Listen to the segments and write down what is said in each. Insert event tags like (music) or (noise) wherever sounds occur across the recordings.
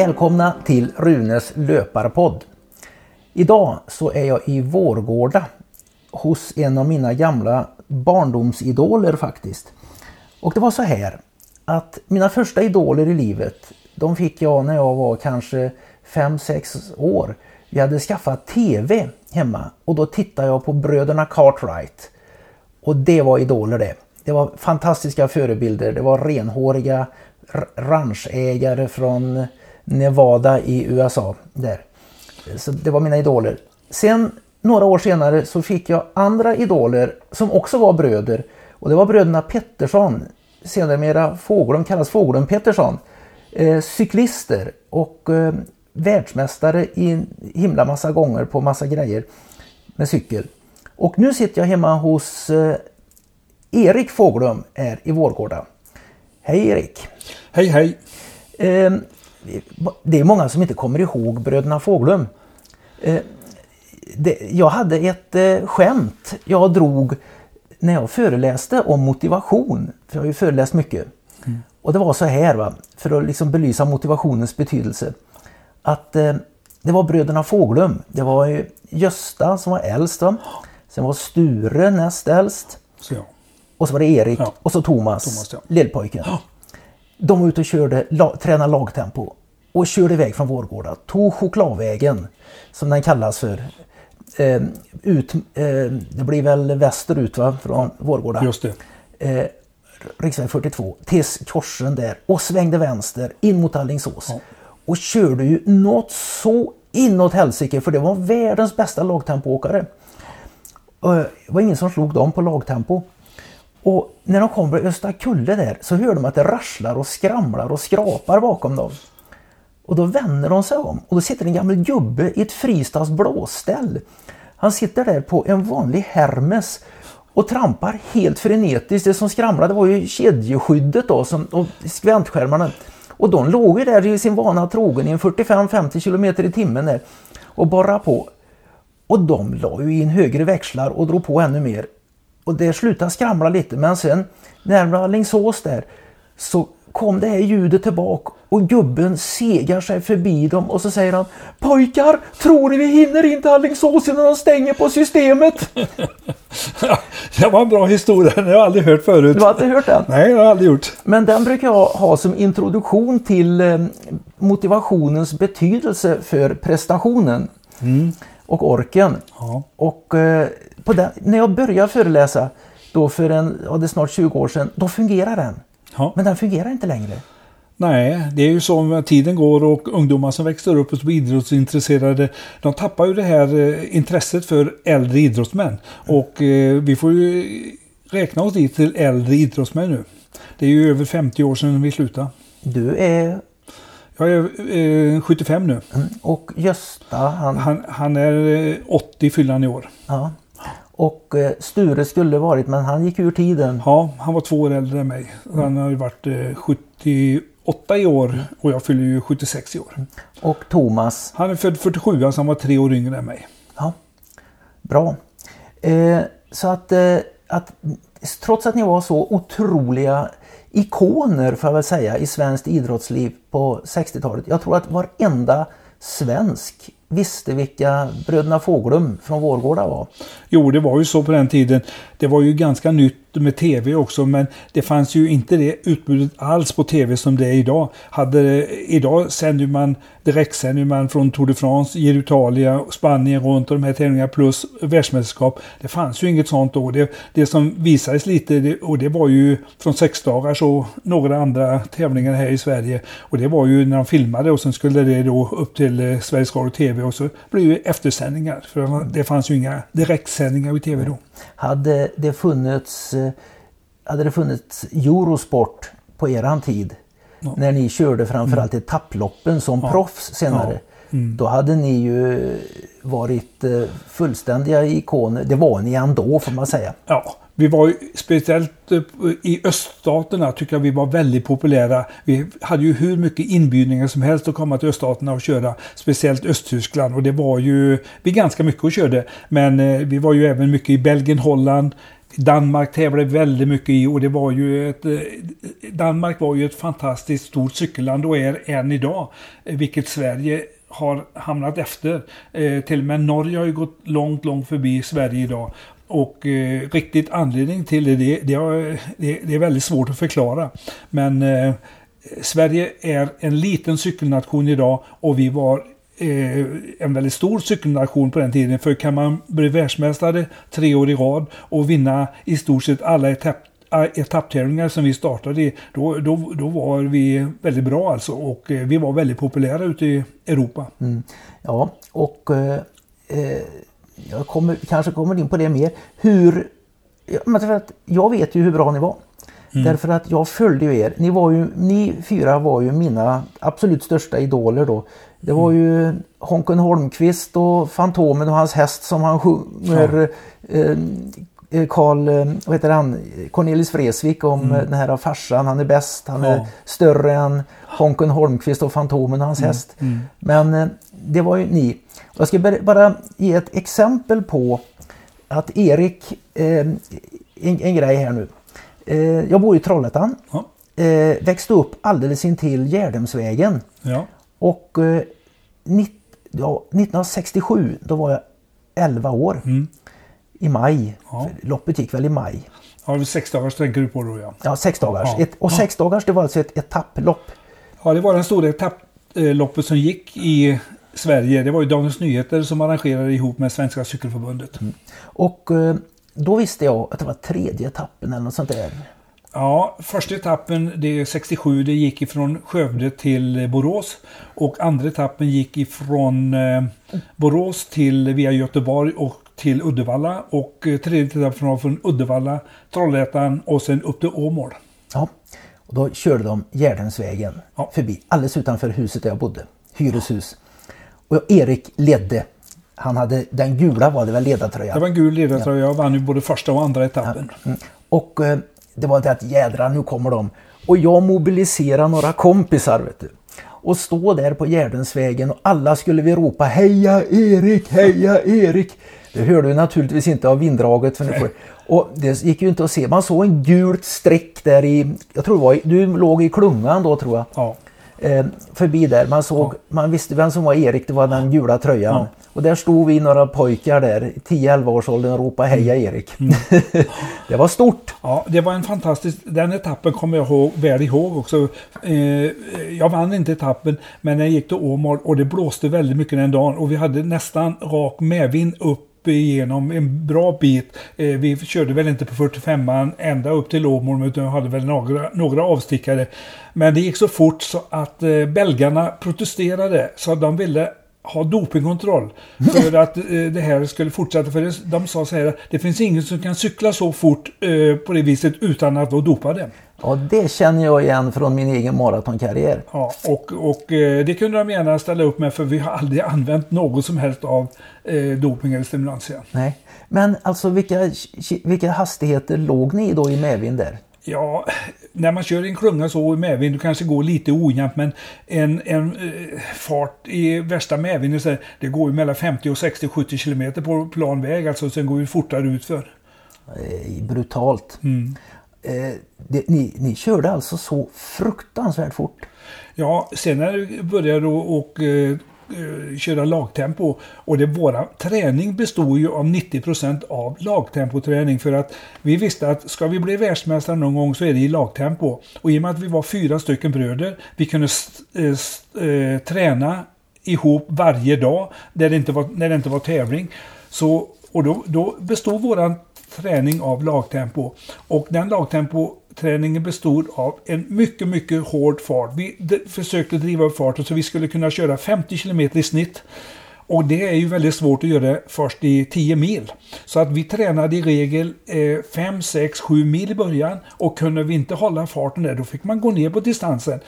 Välkomna till Runes löparpodd. Idag så är jag i Vårgårda hos en av mina gamla barndomsidoler faktiskt. Och det var så här att mina första idoler i livet de fick jag när jag var kanske 5-6 år. Vi hade skaffat TV hemma och då tittade jag på bröderna Cartwright. Och det var idoler det. Det var fantastiska förebilder. Det var renhåriga ranchägare från Nevada i USA. Där. Så det var mina idoler. Sen några år senare så fick jag andra idoler som också var bröder. Och det var bröderna Pettersson. Sedermera Fågelum kallas Fågelum Pettersson. Eh, cyklister och eh, världsmästare i himla massa gånger på massa grejer med cykel. Och nu sitter jag hemma hos eh, Erik Fågelum här i Vårgårda. Hej Erik! Hej hej! Eh, det är många som inte kommer ihåg bröderna Fåglum. Eh, jag hade ett eh, skämt jag drog när jag föreläste om motivation. För jag har ju föreläst mycket. Mm. Och det var så här, va? för att liksom belysa motivationens betydelse. Att det var bröderna Fåglum. Det var Gösta som var äldst. Va? Sen var Sture näst äldst. Så ja. Och så var det Erik ja. och så Thomas, Thomas ja. lillpojken. Ja. De var ute och körde, la, tränade lagtempo och körde iväg från Vårgårda. Tog chokladvägen, som den kallas för. Eh, ut, eh, det blir väl västerut va, från Vårgårda. Just det. Eh, riksväg 42 till korsen där och svängde vänster in mot Allingsås. Ja. Och körde ju något så inåt helsike för det var världens bästa lagtempoåkare. Det var ingen som slog dem på lagtempo. Och när de kommer till Östra Kulle där så hör de att det rasslar och skramlar och skrapar bakom dem. Och då vänder de sig om och då sitter en gammal gubbe i ett Fristads blåställ. Han sitter där på en vanlig Hermes och trampar helt frenetiskt. Det som skramlade var ju kedjeskyddet då som, och skväntskärmarna. Och de låg ju där i sin vana trogen i en 45-50 km i timmen där och borrade på. Och de la ju in högre växlar och drog på ännu mer. Och det slutade skramla lite men sen närmare Alingsås där så kom det här ljudet tillbaka och gubben segar sig förbi dem och så säger han Pojkar, tror ni vi hinner in till Alingsås innan de stänger på systemet? (laughs) det var en bra historia, den har jag aldrig hört förut. Du har inte hört den? Nej, det har jag aldrig gjort. Men den brukar jag ha som introduktion till eh, motivationens betydelse för prestationen. Mm. Och orken. Ja. Och eh, den, när jag började föreläsa då för en, ja, det är snart 20 år sedan, då fungerar den. Ja. Men den fungerar inte längre. Nej, det är ju så tiden går och ungdomar som växer upp och blir idrottsintresserade, de tappar ju det här eh, intresset för äldre idrottsmän. Och eh, vi får ju räkna oss dit till äldre idrottsmän nu. Det är ju över 50 år sedan vi slutade. Du är? Jag är eh, 75 nu. Mm. Och Gösta han? Han, han är 80 eh, fyllan i år. Ja. Och eh, Sture skulle varit, men han gick ur tiden. Ja, han var två år äldre än mig. Han har ju varit 78 eh, i år och jag fyller ju 76 i år. Och Thomas? Han är född 47, så han var tre år yngre än mig. Ja, Bra. Eh, så att, eh, att trots att ni var så otroliga ikoner får jag väl säga i svenskt idrottsliv på 60-talet. Jag tror att varenda svensk visste vilka bröderna Fåglum från Vårgårda var. Jo, det var ju så på den tiden. Det var ju ganska nytt med tv också men det fanns ju inte det utbudet alls på tv som det är idag. Hade, idag sänder man direktsänder man från Tour de France, Italia, Spanien runt och de här tävlingarna plus världsmästerskap. Det fanns ju inget sånt då. Det, det som visades lite det, och det var ju från sexdagars och några andra tävlingar här i Sverige. Och det var ju när de filmade och sen skulle det då upp till eh, Sveriges Radio TV och så blev det eftersändningar. För det fanns ju inga direktsändningar i TV då. Hade det funnits, eh, hade det funnits Eurosport på eran tid ja. när ni körde framförallt mm. etapploppen som ja. proffs senare. Ja. Mm. Då hade ni ju varit eh, fullständiga ikoner. Det var ni ändå får man säga. Ja, vi var ju, speciellt eh, i öststaterna tycker jag vi var väldigt populära. Vi hade ju hur mycket inbjudningar som helst att komma till öststaterna och köra. Speciellt Östtyskland och det var ju vi ganska mycket och körde. Men eh, vi var ju även mycket i Belgien, Holland, Danmark tävlade väldigt mycket i och det var ju ett... Eh, Danmark var ju ett fantastiskt stort cykelland och är än idag. Vilket Sverige har hamnat efter. Eh, till och med Norge har ju gått långt, långt förbi Sverige idag. Och eh, riktigt anledning till det, det, det, har, det, det är väldigt svårt att förklara. Men eh, Sverige är en liten cykelnation idag och vi var eh, en väldigt stor cykelnation på den tiden. För kan man bli världsmästare tre år i rad och vinna i stort sett alla etapp, eh, etapptävlingar som vi startade i, då, då, då var vi väldigt bra alltså. Och eh, vi var väldigt populära ute i Europa. Mm. Ja, och eh, eh jag kommer, kanske kommer in på det mer. Hur, jag vet ju hur bra ni var. Mm. Därför att jag följde ju er. Ni, var ju, ni fyra var ju mina absolut största idoler då. Det var mm. ju Honken Holmqvist och Fantomen och hans häst som han sjunger eh, eh Karl, eh, vad heter han, Cornelis Vreeswijk om mm. den här farsan, han är bäst, han ja. är större än Honken Holmqvist och Fantomen och hans mm. häst. Mm. Men eh, det var ju ni. Jag ska bara ge ett exempel på att Erik, eh, en, en grej här nu. Eh, jag bor i Trollhättan. Ja. Eh, växte upp alldeles intill Gärdemsvägen. Ja. Och eh, ja, 1967, då var jag 11 år. Mm. I maj. Ja. Loppet gick väl i maj. Ja, sex dagars tänker du på då ja. Ja, sex dagars. Ja. Ett, och sex dagars det var alltså ett etapplopp. Ja, det var den stora etapploppet som gick i Sverige. Det var ju Dagens Nyheter som arrangerade ihop med Svenska Cykelförbundet. Mm. Och eh, då visste jag att det var tredje etappen eller något sånt där. Ja, första etappen, det är 67, det gick ifrån Skövde till Borås. Och andra etappen gick ifrån eh, Borås till via Göteborg och till Uddevalla. Och eh, tredje etappen var från Uddevalla, Trollhättan och sen upp till Åmål. Ja, och då körde de Gärdensvägen ja. förbi, alldeles utanför huset där jag bodde. Hyreshus. Och Erik ledde. Han hade, den gula var det väl ledartröjan? Det var en gul ledartröja. Ja. Jag vann ju både första och andra etappen. Ja. Mm. Och eh, det var det att jädrar nu kommer de. Och jag mobiliserade några kompisar vet du. Och stå där på Gärdensvägen och alla skulle vi ropa Heja Erik, heja Erik. Det hörde vi naturligtvis inte av vinddraget. För får, och det gick ju inte att se. Man såg en gult streck där i, jag tror det var, du låg i klungan då tror jag. Ja eh, förbi där. Man, såg, man visste vem som var Erik, det var den gula tröjan. Ja. Och där stod vi några pojkar där, 10-11 års åldern och ropade Heja mm. Erik. Mm. (laughs) det var stort. Ja, det var en fantastisk, den etappen kommer jag ihåg, väl ihåg också. Eh, jag vann inte etappen, men jag gick till Åmål och det blåste väldigt mycket den dagen och vi hade nästan rak medvind upp igenom en bra bit. Eh, vi körde väl inte på 45an ända upp till Åmål utan hade väl några, några avstickare. Men det gick så fort så att eh, belgarna protesterade så de ville ha dopingkontroll för att eh, det här skulle fortsätta. För de sa så här det finns ingen som kan cykla så fort eh, på det viset utan att vara dopade. Ja, det känner jag igen från min egen maratonkarriär. Ja, och, och eh, det kunde de gärna ställa upp med för vi har aldrig använt något som helst av eh, doping eller stimulantia. Nej, men alltså vilka, vilka hastigheter låg ni då i medvind där? Ja, när man kör en klunga så i medvind, du kanske går lite ojämnt men en, en eh, fart i värsta medvinden, det går ju mellan 50 och 60, 70 km på plan väg alltså, sen går det fortare utför. Eh, brutalt. Mm. Eh, det, ni, ni körde alltså så fruktansvärt fort? Ja, sen när det började och eh, eh, Eh, köra lagtempo. Och det, våra träning bestod ju av 90% av lagtempoträning. För att vi visste att ska vi bli världsmästare någon gång så är det i lagtempo. Och i och med att vi var fyra stycken bröder, vi kunde äh, träna ihop varje dag där det inte var, när det inte var tävling. Så, och då, då bestod våran träning av lagtempo. Och den Träningen bestod av en mycket, mycket hård fart. Vi försökte driva upp farten så vi skulle kunna köra 50 km i snitt. Och det är ju väldigt svårt att göra först i 10 mil. Så att vi tränade i regel 5, 6, 7 mil i början och kunde vi inte hålla farten där då fick man gå ner på distansen.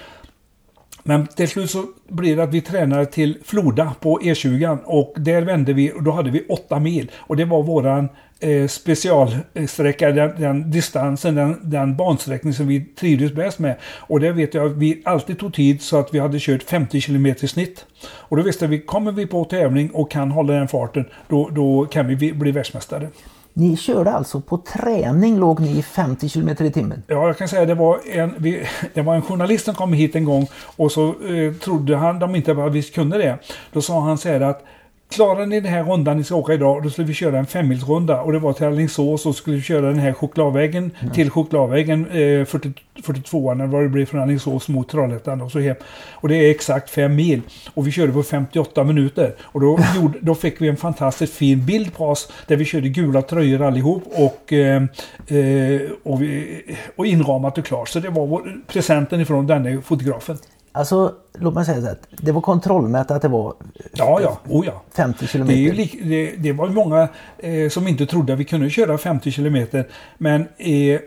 Men till slut så blir det att vi tränade till Floda på E20 och där vände vi och då hade vi 8 mil. Och det var våran eh, specialsträcka, den, den, distansen, den, den bansträckning som vi trivdes bäst med. Och det vet jag att vi alltid tog tid så att vi hade kört 50 km i snitt. Och då visste vi, kommer vi på tävling och kan hålla den farten, då, då kan vi bli världsmästare. Ni körde alltså på träning låg ni i 50 km i timmen? Ja, jag kan säga det var en, vi, det var en journalist som kom hit en gång och så eh, trodde han de inte att vi kunde det. Då sa han så här att Klarar ni den här rundan ni ska åka idag, då skulle vi köra en femmilsrunda. Och det var till Alingsås och skulle vi köra den här chokladvägen mm. till chokladvägen eh, 40, 42 eller vad det blir från Alingsås mot Trollhättan och så hem. Och det är exakt fem mil. Och vi körde på 58 minuter. Och då, (laughs) gjorde, då fick vi en fantastiskt fin bild på oss där vi körde gula tröjor allihop och, eh, eh, och, vi, och inramat och klart. Så det var vår, presenten ifrån denne fotografen. Alltså, låt mig säga så att det var kontrollmätt att det var ja, ja. Oh, ja. 50 kilometer. Det, det, det, var många eh, som inte trodde att vi kunde köra 50 kilometer. Men eh,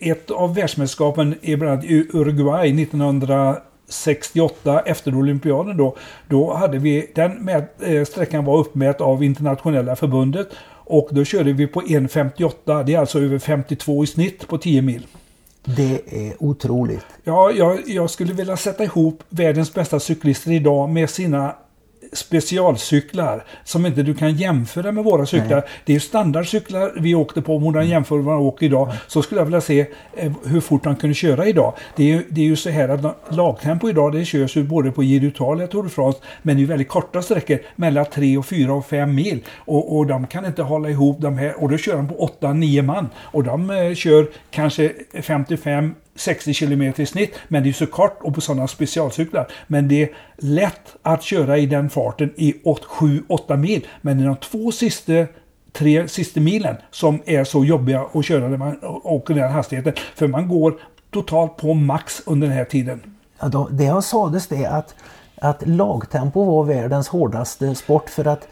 ett av världsmästerskapen i bland annat Uruguay 1968 efter olympiaden då. Då hade vi, den med, eh, sträckan var uppmätt av internationella förbundet. Och då körde vi på 1.58. Det är alltså över 52 i snitt på 10 mil. Det är otroligt. Ja, jag, jag skulle vilja sätta ihop världens bästa cyklister idag med sina specialcyklar som inte du kan jämföra med våra cyklar. Nej. Det är standardcyklar vi åkte på, om man jämför med vad man åker idag. Så skulle jag vilja se eh, hur fort de kunde köra idag. Det är, det är ju så här att lagtempo idag det körs ju både på Giro d'Italia och Tour de France. Men det är väldigt korta sträckor, mellan 3 och 4 och 5 mil. Och, och de kan inte hålla ihop de här. Och då kör de på 8-9 man. Och de eh, kör kanske 55 60 km i snitt. Men det är så kort och på sådana specialcyklar. Men det är lätt att köra i den farten i 7-8 mil. Men i de två sista tre sista milen som är så jobbiga att köra när man åker den hastigheten. För man går totalt på max under den här tiden. Ja, då, det sades det att, att lagtempo var världens hårdaste sport för att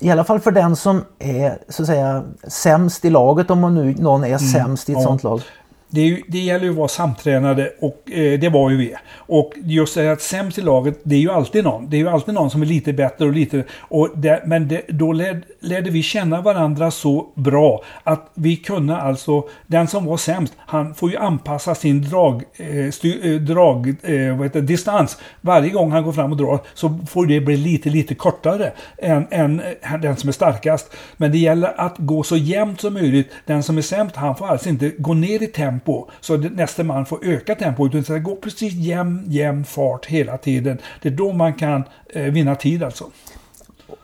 i alla fall för den som är så att säga sämst i laget om man nu någon är mm, sämst i ett ja. sånt lag det, det gäller ju att vara samtränade och eh, det var ju vi. Och just det att sämst i laget, det är ju alltid någon. Det är ju alltid någon som är lite bättre och lite... Och det, men det, då led, lärde vi känna varandra så bra att vi kunde alltså... Den som var sämst, han får ju anpassa sin drag, eh, styr, eh, drag eh, vad heter, distans. Varje gång han går fram och drar så får det bli lite, lite kortare än, än eh, den som är starkast. Men det gäller att gå så jämnt som möjligt. Den som är sämst, han får alltså inte gå ner i tempo tempo så nästa man får öka tempo. Utan det ska gå precis jämn, jämn fart hela tiden. Det är då man kan eh, vinna tid alltså.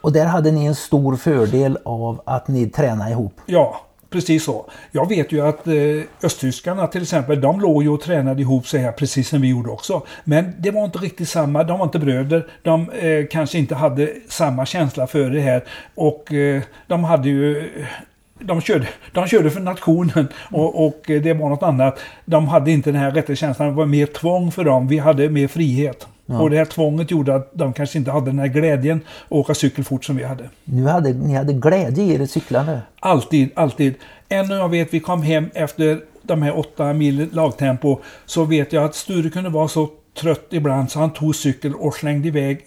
Och där hade ni en stor fördel av att ni tränade ihop? Ja, precis så. Jag vet ju att eh, östtyskarna till exempel, de låg ju och tränade ihop sig här precis som vi gjorde också. Men det var inte riktigt samma, de var inte bröder. De eh, kanske inte hade samma känsla för det här. Och eh, de hade ju de körde, de körde för nationen och, och, det var något annat. De hade inte den här rättighetskänslan, det var mer tvång för dem. Vi hade mer frihet. Ja. Och det här tvånget gjorde att de kanske inte hade den här glädjen att åka cykel fort som vi hade. Nu hade ni hade glädje i er cyklande? Alltid, alltid. Än jag vet, vi kom hem efter de här åtta mil lagtempo så vet jag att Sture kunde vara så trött ibland så han tog cykel och slängde iväg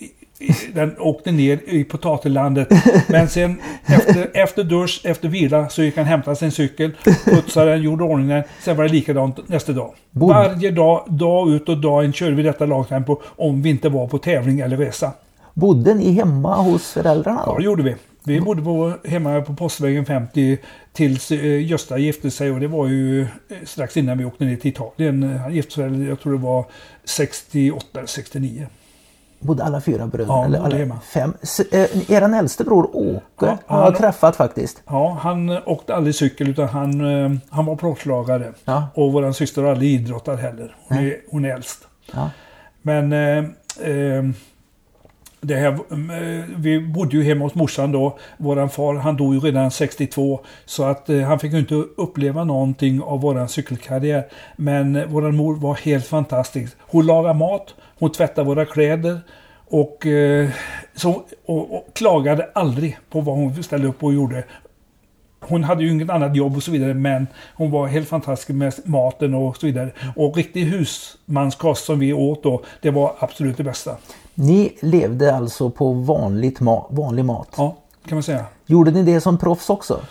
den åkte ner i potatislandet. Men sen efter, efter dusch, efter vila så gick han och hämtade sin cykel, putsade den, gjorde ordning den. Sen var det likadant nästa dag. Bod. Varje dag, dag ut och dag in körde vi detta lagtempo om vi inte var på tävling eller resa. Bodde ni hemma hos föräldrarna? Då? Ja, det gjorde vi. Vi bodde på, hemma på Postvägen 50 tills eh, Gösta gifte sig och det var ju eh, strax innan vi åkte ner till Italien. Han gifte sig, jag tror det var 68 eller 69 bodde alla fyra bröder? Ja, eller alla fem. Eh, er äldste bror Åke ja, har jag träffat faktiskt. Ja, han åkte aldrig cykel utan han, eh, han var proffslagare. Ja. Och vår syster har aldrig idrottat heller. Hon, är, hon är äldst. Ja. Men eh, eh, det här, eh, vi bodde ju hemma hos morsan då. Våran far han dog ju redan 62. Så att eh, han fick ju inte uppleva någonting av våran cykelkarriär. Men eh, våran mor var helt fantastisk. Hon lagade mat, hon tvättade våra kläder. Och, eh, så, och, och, klagade aldrig på vad hon ställde upp och gjorde. Hon hade ju inget annat jobb och så vidare men hon var helt fantastisk med maten och så vidare. Och riktig husmanskost som vi åt då, det var absolut det bästa. Ni levde alltså på vanligt ma vanlig mat? Ja, kan man säga. Gjorde ni det som proffs också?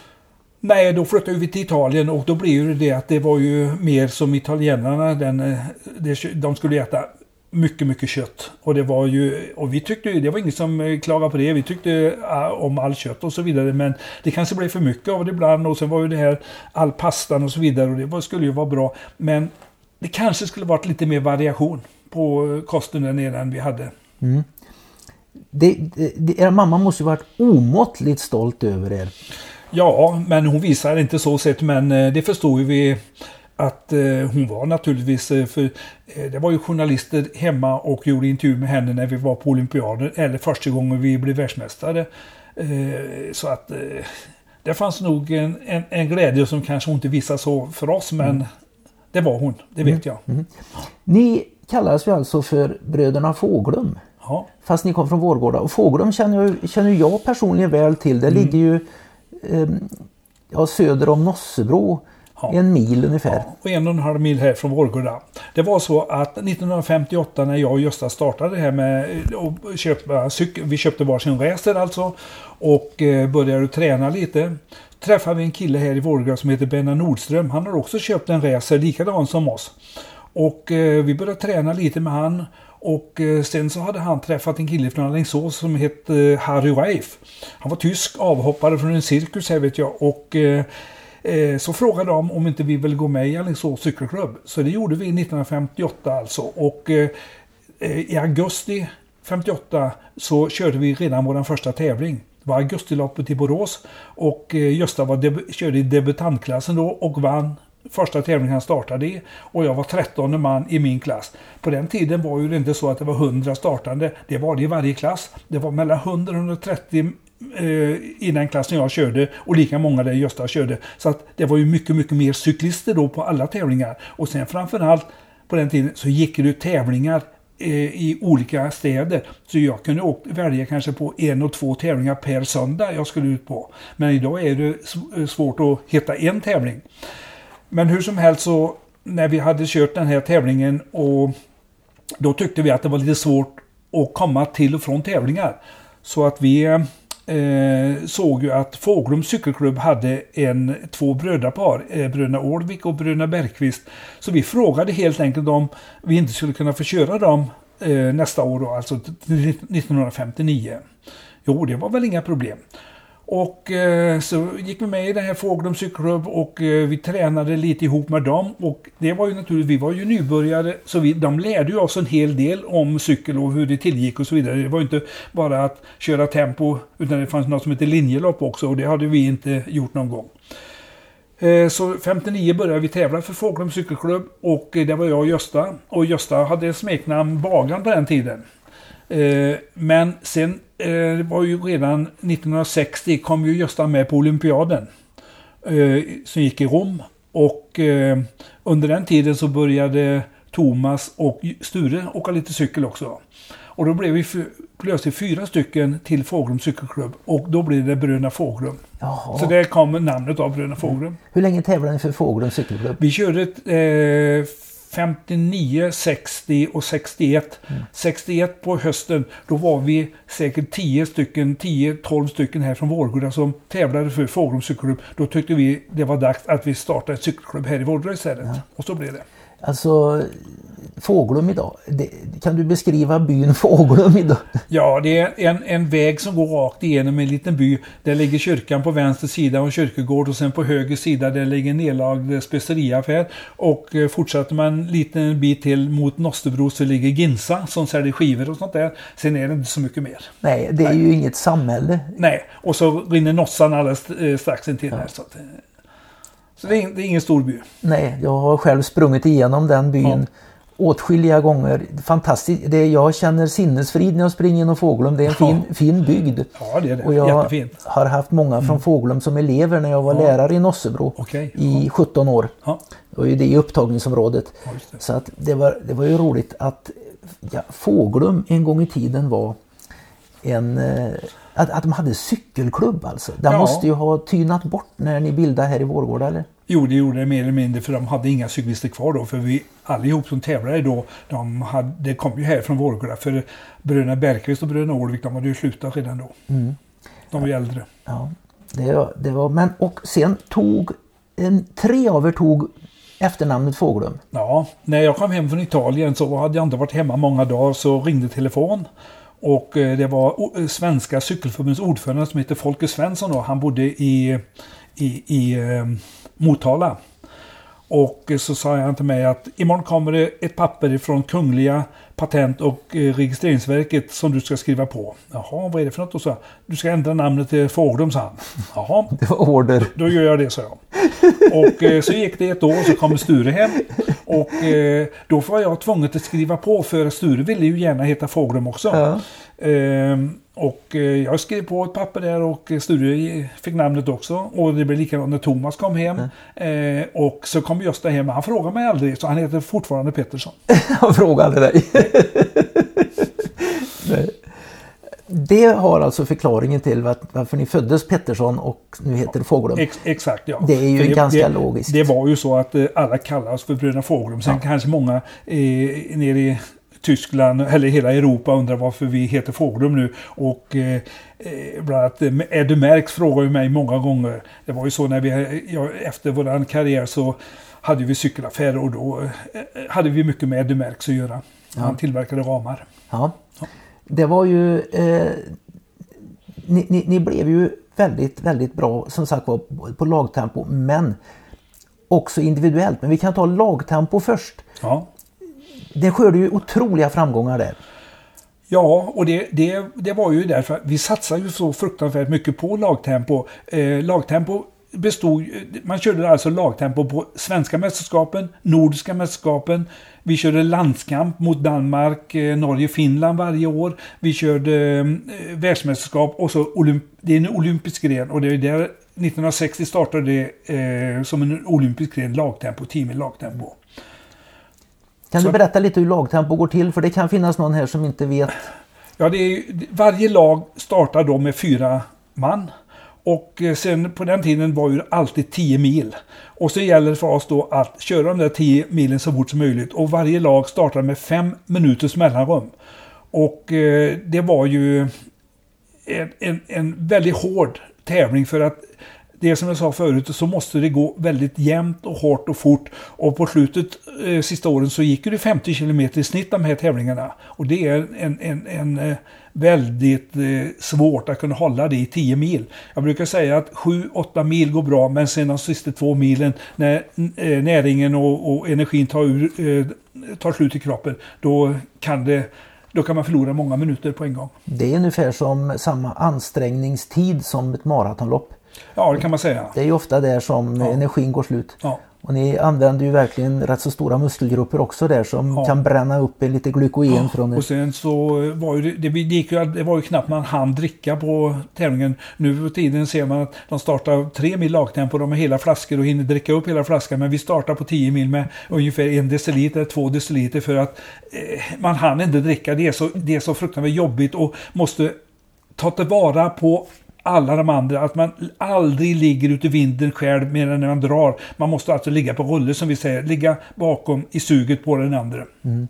Nej, då flyttade vi till Italien och då blev det det att det var ju mer som italienarna, den, de skulle äta mycket, mycket kött. Och det var ju, och vi tyckte det var ingen som eh, klagade på det. Vi tyckte ah, om all kött och så vidare. Men det kanske blev för mycket av det ibland. Och sen var ju det här all pastan och så vidare. Och det var, skulle ju vara bra. Men det kanske skulle varit lite mer variation på kosten där nere än vi hade. Mm. Det, det, er mamma måste ju varit omåttligt stolt över er. Ja, men hon visar inte så sett. Men eh, det förstod ju vi att eh, hon var naturligtvis, eh, för eh, det var ju journalister hemma och gjorde intervju med henne när vi var på olympiaden eller första gången vi blev världsmästare. Så att det fanns nog en, en, en, glädje som kanske hon inte visade så för oss men mm. det var hon, det vet jag. Mm. Ni kallas ju alltså för bröderna Fåglum. Ja. Fast ni kom från Vårgårda. Och Fåglum känner jag, känner jag personligen väl till. Det mm. ligger ju eh, ja, söder om Nossebro. Ja. En mil ungefär. Ja, och en och en halv mil här från Vårgårda. Det var så att 1958 när jag och Gösta startade här med att köpa cykel, vi köpte varsin racer alltså och eh, började träna lite. Träffade vi en kille här i Vårgårda som heter Benna Nordström. Han har också köpt en racer likadan som oss. Och eh, vi började träna lite med han. Och eh, sen så hade han träffat en kille från Alingsås som hette Harry Reif. Han var tysk avhoppare från en cirkus här vet jag. Och Eh, så frågade de om inte vi ville gå med i Alingsås cykelklubb. Så det gjorde vi 1958 alltså. Och eh, eh i augusti 58 så körde vi redan vår första tävling. Det var augustiloppet i Borås och eh, Gösta var körde i debutantklassen då och vann första tävlingen han startade i. Och jag var 13 man i min klass. På den tiden var ju det inte så att det var 100 startande. Det var det i varje klass. Det var mellan 100 och 130 Eh, i den klassen jag körde och lika många där Gösta körde. Så att det var ju mycket, mycket mer cyklister då på alla tävlingar. Och sen framförallt på den tiden så gick det tävlingar eh, i olika städer. Så jag kunde välja kanske på en och två tävlingar per söndag jag skulle ut på. Men idag är det eh, svårt att hitta en tävling. Men hur som helst så när vi hade kört den här tävlingen och då tyckte vi att det var lite svårt att komma till och från tävlingar. Så att vi eh, eh, såg ju att Fåglums cykelklubb hade en, två brödrapar, eh, bröderna Ålvik och bröderna Bergqvist. Så vi frågade helt enkelt om vi inte skulle kunna få köra dem eh, nästa år, då, alltså 1959. Jo, det var väl inga problem. Och eh, så gick vi med i den här Fågelums cykelklubb och eh, vi tränade lite ihop med dem. Och det var ju naturligt, vi var ju nybörjare så vi, de lärde ju oss en hel del om cykel och hur det tillgick och så vidare. Det var ju inte bara att köra tempo utan det fanns något som hette linjelopp också och det hade vi inte gjort någon gång. Eh, så 59 började vi tävla för Fågelums cykelklubb och eh, det var jag och Gösta. Och Gösta hade smeknamn Bagan på den tiden. Eh, men sen eh, det var ju redan 1960 kom ju Gösta med på olympiaden. Eh, som gick i Rom. Och under den tiden så började Thomas och Sture åka lite cykel också. Och då blev vi plötsligt fyra stycken till Fåglum cykelklubb och då blev det Bröderna Fåglum. Jaha. Så där kom namnet av Bröderna Fåglum. Mm. Hur länge tävlade ni för Fåglum cykelklubb? Vi körde eh, 59, 60 och 61. Mm. 61 på hösten, då var vi säkert 10 stycken, 10-12 stycken här från Vårgårda som tävlade för Fågelums cykelklubb. Då tyckte vi det var dags att vi startade ett cykelklubb här i Vårgårda istället. Ja. Och så blev det. Alltså Fåglum idag. Det, kan du beskriva byn Fåglum idag? Ja, det är en, en väg som går rakt igenom en liten by. Där ligger kyrkan på vänster sida och en kyrkogård och sen på höger sida där ligger en nedlagd speceriaffär. Och eh, fortsätter man en liten bit till mot Nostebro så ligger Ginsa som säljer skivor och sånt där. Sen är det inte så mycket mer. Nej, det är Nej. ju inget samhälle. Nej, och så rinner Nossan alldeles eh, strax intill ja. här. Så, att, eh, så det, är, det är ingen stor by. Nej, jag har själv sprungit igenom den byn. Ja åtskilliga gånger. Fantastiskt. Det, jag känner sinnesfrid när jag springer genom Fågelum. Det är en fin, ja. fin bygd. Ja, det är det. Och jag Jättefint. har haft många från mm. Fågelum som elever när jag var ja. lärare i Nossebro okay. i 17 år. Ja. Ju det i upptagningsområdet. Ja, det. Så att det, var, det var ju roligt att ja, Fågelum en gång i tiden var en eh, att, att de hade cykelklubb alltså. Den måste ju ha tynat bort när ni bildade här i Vårgårda eller? Jo, det gjorde det mer eller mindre för de hade inga cyklister kvar då. För vi allihop som tävlade då, de hade, det kom ju här från Vårgårda. För bröderna Bergqvist och bröderna Ålvik, de hade ju slutat redan då. Mm. De var ju äldre. Ja, det var, det var, men och sen tog, en, tre av er tog efternamnet Fåglum. Ja, när jag kom hem från Italien så hade jag inte varit hemma många dagar så ringde telefon. Och eh, det var eh, Svenska cykelförbundets ordförande som heter Folke Svensson då. Han bodde i, i, i eh, Motala. Och så sa han till mig att imorgon kommer det ett papper från Kungliga Patent och eh, registreringsverket som du ska skriva på. Jaha, vad är det för något? Och så, du ska ändra namnet till Fåglum, sa han. Jaha, (laughs) Det var order. då gör jag det, sa jag. Och eh, så gick det ett år så kom Sture hem. Och eh, då var jag tvungen att skriva på för Sture ville ju gärna heta Fåglum också. Ja. Ehm, och eh, jag skrev på ett papper där och Sture fick namnet också. Och det blev likadant när Thomas kom hem. Eh, och så kom Gösta hem. Han frågade mig aldrig, så han heter fortfarande Pettersson. (laughs) Jag frågade dig. (laughs) Nej. Det har alltså förklaringen till var- varför ni föddes Pettersson och nu heter det Fåglum. Ex exakt ja. Det är ju För ganska det, logiskt. Det var ju så att eh, alla kallas för Bröderna Fåglum. Sen kanske många eh, nere i Tyskland eller hela Europa undrar varför vi heter Fåglum nu. Och eh, eh, bland annat eh, Eddie Merckx frågar ju mig många gånger. Det var ju så när vi, ja, efter vår karriär så hade vi cykelaffärer och då eh, hade vi mycket med Eddie Merckx att göra. Han tillverkade ramar. Ja. Det var ju... Eh, ni, ni, ni blev ju väldigt, väldigt bra som sagt var på lagtempo men också individuellt. Men vi kan ta lagtempo först. Ja. Det skördade ju otroliga framgångar där. Ja, och det, det, det var ju därför att vi satsade ju så fruktansvärt mycket på lagtempo. Eh, lagtempo bestod, man körde alltså lagtempo på svenska mästerskapen, nordiska mästerskapen. Vi körde landskamp mot Danmark, eh, Norge, Finland varje år. Vi körde eh, världsmästerskap och så olymp, det är en olympisk gren och det är där 1960 startade det eh, som en olympisk gren lagtempo, team i lagtempo. Kan Så- du berätta lite hur lagtempo går till? För det kan finnas någon här som inte vet. Ja, det är, varje lag startar då med fyra man. Och eh, sen på den tiden var ju alltid 10 mil. Och så gäller det för oss då att köra de där 10 milen så fort som möjligt. Och varje lag startar med fem minuters mellanrum. Och eh, det var ju en, en, en väldigt hård tävling för att det är som jag sa förut så måste det gå väldigt jämnt och hårt och fort. Och på slutet, eh, sista åren, så gick det 50 km i snitt de här tävlingarna. Och det är en, en, en eh, väldigt eh, svårt att kunna hålla det i 10 mil. Jag brukar säga att 7-8 mil går bra, men sen de sista två milen när eh, näringen och, och energin tar, ur, eh, tar slut i kroppen, då kan det då kan man förlora många minuter på en gång. Det är ungefär som samma ansträngningstid som ett maratonlopp. Ja, det kan man säga. Det är ju ofta där som Ja. energin går slut. Ja. Och ni använder ju verkligen rätt så stora muskelgrupper också där som Ja. kan bränna upp en lite glykogen från Och sen så var ju det, det, gick ju, det var ju knappt man hann dricka på tävlingen. Nu för tiden ser man att de startar tre mil lagtempo, de har hela flaskor och hinner dricka upp hela flaskan. Men vi startar på 10 mil med ungefär en deciliter, två deciliter för att eh, man hann inte dricka. Det är, så, det är så fruktansvärt jobbigt och måste ta tillvara på alla de andra. Att man aldrig ligger ute i vinden själv mer än när man drar. Man måste alltså ligga på rulle som vi säger. Ligga bakom i suget på den andra. Mm.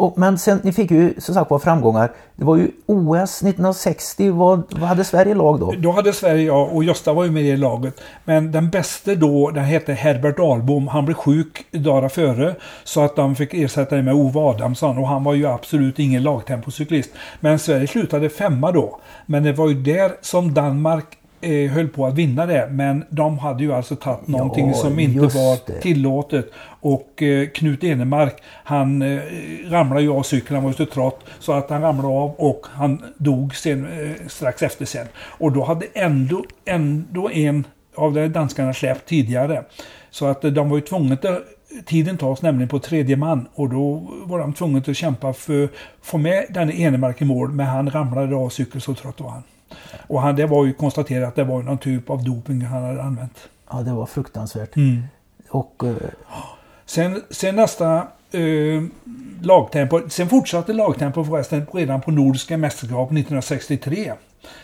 Och, men sen, ni fick ju som sagt var framgångar. Det var ju OS 1960. Vad, vad hade Sverige lag då? Då hade Sverige, ja, och Gösta var ju med i laget. Men den bästa då, den hette Herbert Ahlbom. Han blev sjuk dagar före. Så att de fick ersätta det med Ove Adamsson. Och han var ju absolut ingen lagtempocyklist. Men Sverige slutade femma då. Men det var ju där som Danmark eh, höll på att vinna det. Men de hade ju alltså tagit någonting Ja, som inte var det. tillåtet. Och eh, Knut Enemark, han eh, ramlade ju av cykeln, han var ju så trött. Så att han ramlade av och han dog sen, eh, strax efter sen. Och då hade ändå, ändå en av de danskarna släppt tidigare. Så att eh, de var ju tvungna att Tiden tas nämligen på tredje man och då var de tvungna att kämpa för att få med den Enemark i mål. Men han ramlade av cykeln, så trött var han. Och han, det var ju konstaterat att det var någon typ av doping han hade använt. Ja, det var fruktansvärt. Mm. Och eh, Sen, sen nästa eh, lagtempo. Sen fortsatte lagtempo förresten redan på Nordiska mästerskap 1963.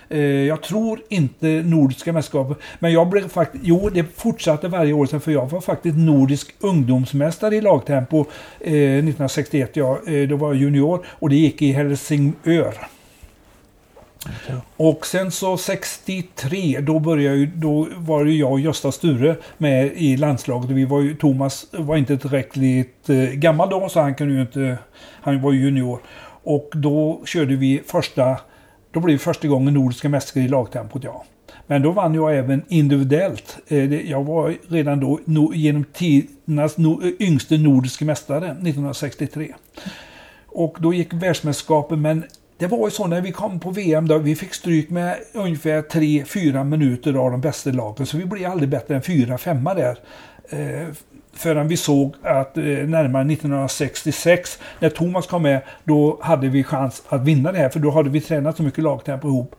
Eh, jag tror inte Nordiska mästerskap, men jag blev faktiskt, jo det fortsatte varje år sen för jag var faktiskt Nordisk ungdomsmästare i lagtempo eh, 1961. Ja, eh, då var jag junior och det gick i Helsingör. Och sen så 63, då började ju, då var ju jag och Gösta Sture med i landslaget. Vi var ju, Thomas var inte tillräckligt eh, gammal då, så han kunde ju inte, han var ju junior. Och då körde vi första, då blev det första gången nordiska mästare i lagtempot, ja. Men då vann jag även individuellt. Eh, jag var redan då no, genom tidernas no, yngste nordiska mästare 1963. Och då gick världsmästerskapen, men det var ju så när vi kom på VM då, vi fick stryk med ungefär 3-4 minuter av de bästa lagen. Så vi blev aldrig bättre än 4-5 där. Eh, förrän vi såg att eh, närmare 1966, när Thomas kom med, då hade vi chans att vinna det här. För då hade vi tränat så mycket lagtempo ihop.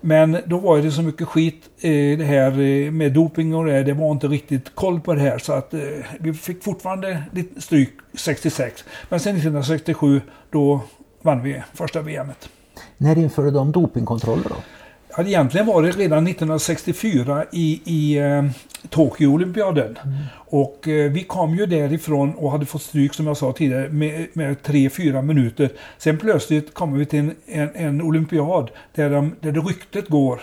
Men då var det så mycket skit eh, det här eh, med doping och det. Det var inte riktigt koll på det här. Så att eh, vi fick fortfarande lite stryk 66. Men sen 1967 då vann vi första VMet. När införde de dopingkontroller då? Ja, egentligen var det redan 1964 i, i eh, Tokyo-olympiaden. Och eh, vi kom ju därifrån och hade fått stryk som jag sa tidigare med, med 3-4 minuter. Sen plötsligt kommer vi till en, en, en olympiad där, de, där det ryktet går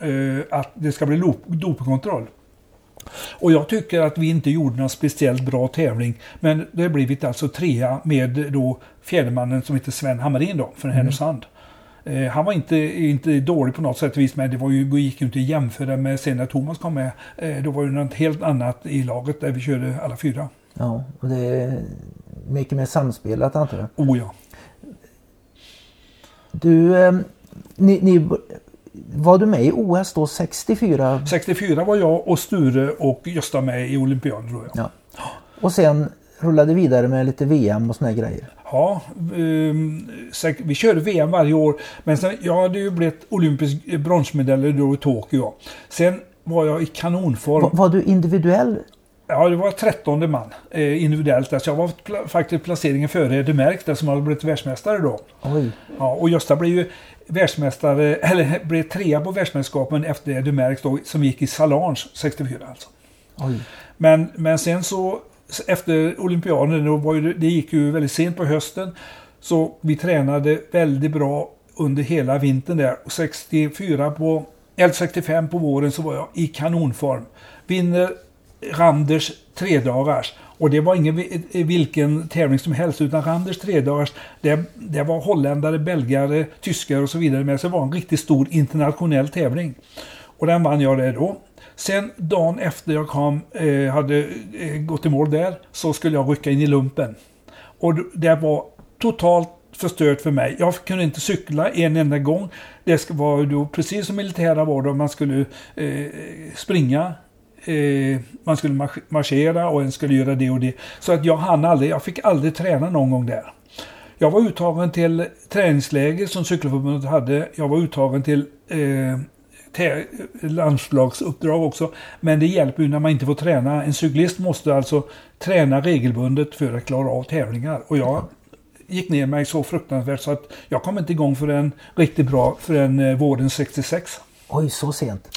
eh, att det ska bli dopingkontroll. Och jag tycker att vi inte gjorde någon speciellt bra tävling. Men det har blivit alltså trea med då fjärdemannen som heter Sven Hammarin då, från Härnösand. Eh, han var inte, inte dålig på något sätt vis, men det var ju, gick ju inte att jämföra med sen när Thomas kom med. Eh, då var det något helt annat i laget där vi körde alla fyra. Ja, och det är mycket mer samspelat antar jag. Oh ja. Du, eh, ni, ni, var du med i OS då 64? 64 var jag och Sture och Gösta med i olympiaden tror jag. Ja. Och sen rullade vidare med lite VM och såna grejer. Ja, ehm, vi körde VM varje år. Men sen, jag hade ju blivit olympisk bronsmedalj då i Tokyo. Sen var jag i kanonform. Va, var du individuell? Ja, det var 13 man eh, individuellt. Alltså jag var pla- faktiskt placeringen före Eddie Merckx där som hade blivit världsmästare då. Oj. Ja, och Gösta blev ju världsmästare, eller blev trea på världsmästerskapen efter Eddie Merckx då, som gick i Salange 64 alltså. Oj. Men, men sen så efter olympiaden, då var ju, det gick ju väldigt sent på hösten. Så vi tränade väldigt bra under hela vintern där. Och 64 på, eller 65 på våren så var jag i kanonform. Vinner Randers tredagars. Och det var ingen eh, vilken tävling som helst utan Randers tredagars. Det, det var holländare, belgare, tyskar och så vidare med. Så det var en riktigt stor internationell tävling. Och den vann jag där då. Sen dagen efter jag kom, eh, hade eh, gått i mål där, så skulle jag rycka in i lumpen. Och det var totalt förstört för mig. Jag kunde inte cykla en enda gång. Det var då precis som militära var då, man skulle eh, springa, eh, man skulle marschera och en skulle göra det och det. Så att jag hann aldrig, jag fick aldrig träna någon gång där. Jag var uttagen till träningsläger som Cykelförbundet hade. Jag var uttagen till eh, landslagsuppdrag också. Men det hjälper ju när man inte får träna. En cyklist måste alltså träna regelbundet för att klara av tävlingar. Och jag gick ner mig så fruktansvärt så att jag kom inte igång förrän riktigt bra förrän eh, våren 66. Oj, så sent.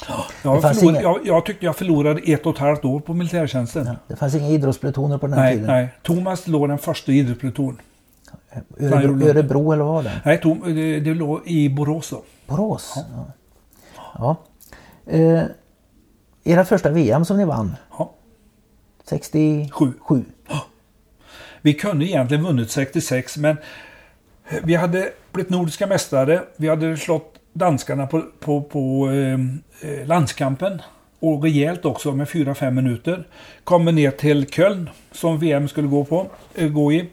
Jag, förlorade, inga- jag, jag tyckte jag förlorade ett och ett halvt år på militärtjänsten. Ja, det fanns inga idrottsplutoner på den Nej, tiden. nej. Thomas låg den första i idrottspluton. Örebro, Örebro eller vad var det? Nej, Tom, det, det låg i Borås då. Borås? Ja. ja. Eh, era första VM som ni vann? Ja. 67? Sju. Vi kunde egentligen vunnit 66 men vi hade blivit nordiska mästare. Vi hade slått danskarna på, på, på ehm, eh, landskampen. Och rejält också med 4-5 minuter. Kommer ner till Köln som VM skulle gå, på, eh, gå i.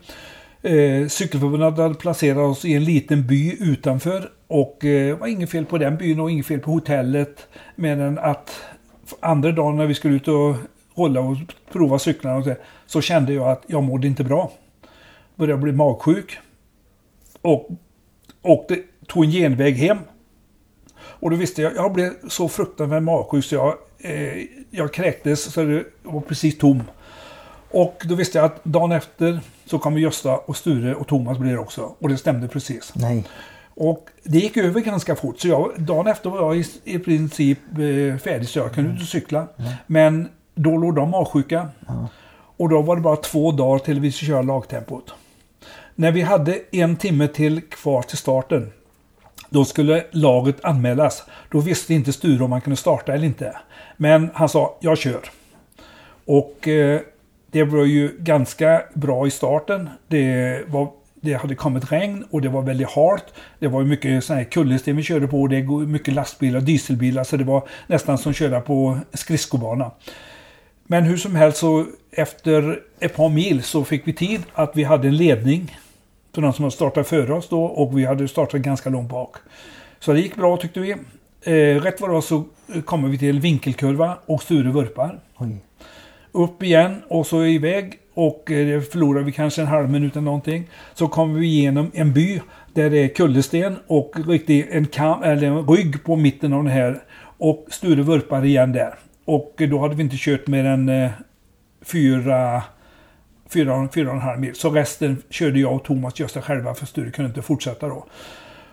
Eh, Cykelförbundet hade placerat oss i en liten by utanför. Och eh, det var inget fel på den byn och inget fel på hotellet. Men att andra dagen när vi skulle ut och rulla och prova cyklarna och så, så kände jag att jag mådde inte bra. Började bli magsjuk. Och åkte, tog en genväg hem. Och då visste jag, jag blev så fruktansvärt magsjuk så jag, eh, jag kräktes så det var precis tom. Och då visste jag att dagen efter så kommer Gösta och Sture och Thomas blir också. Och det stämde precis. Nej. Och det gick över ganska fort. Så jag, dagen efter var jag i, i princip eh, färdig så jag kunde inte cykla. Men då låg de avsjuka. Och då var det bara två dagar till vi skulle köra lagtempot. När vi hade en timme till kvar till starten. Då skulle laget anmälas. Då visste inte Sture om han kunde starta eller inte. Men han sa, jag kör. Och eh, det var ju ganska bra i starten. Det, var, det hade kommit regn och det var väldigt halt. Det var mycket här kullersten vi körde på. Det är mycket lastbilar, dieselbilar. Så det var nästan som att köra på skridskobana. Men hur som helst så efter ett par mil så fick vi tid att vi hade en ledning. För de som hade startat före oss då och vi hade startat ganska långt bak. Så det gick bra tyckte vi. Eh, rätt vad det var så kommer vi till en vinkelkurva och Sture vurpar. Oj. Upp igen och så iväg och eh, förlorar vi kanske en halv minut eller någonting. Så kommer vi igenom en by där det är kullersten och riktigt en, kam, eller en rygg på mitten av det här. Och Sture vurpar igen där. Och då hade vi inte kört mer än eh, fyra, fyra, fyra och en halv mil. Så resten körde jag och Thomas Gösta själva för Sture kunde inte fortsätta då.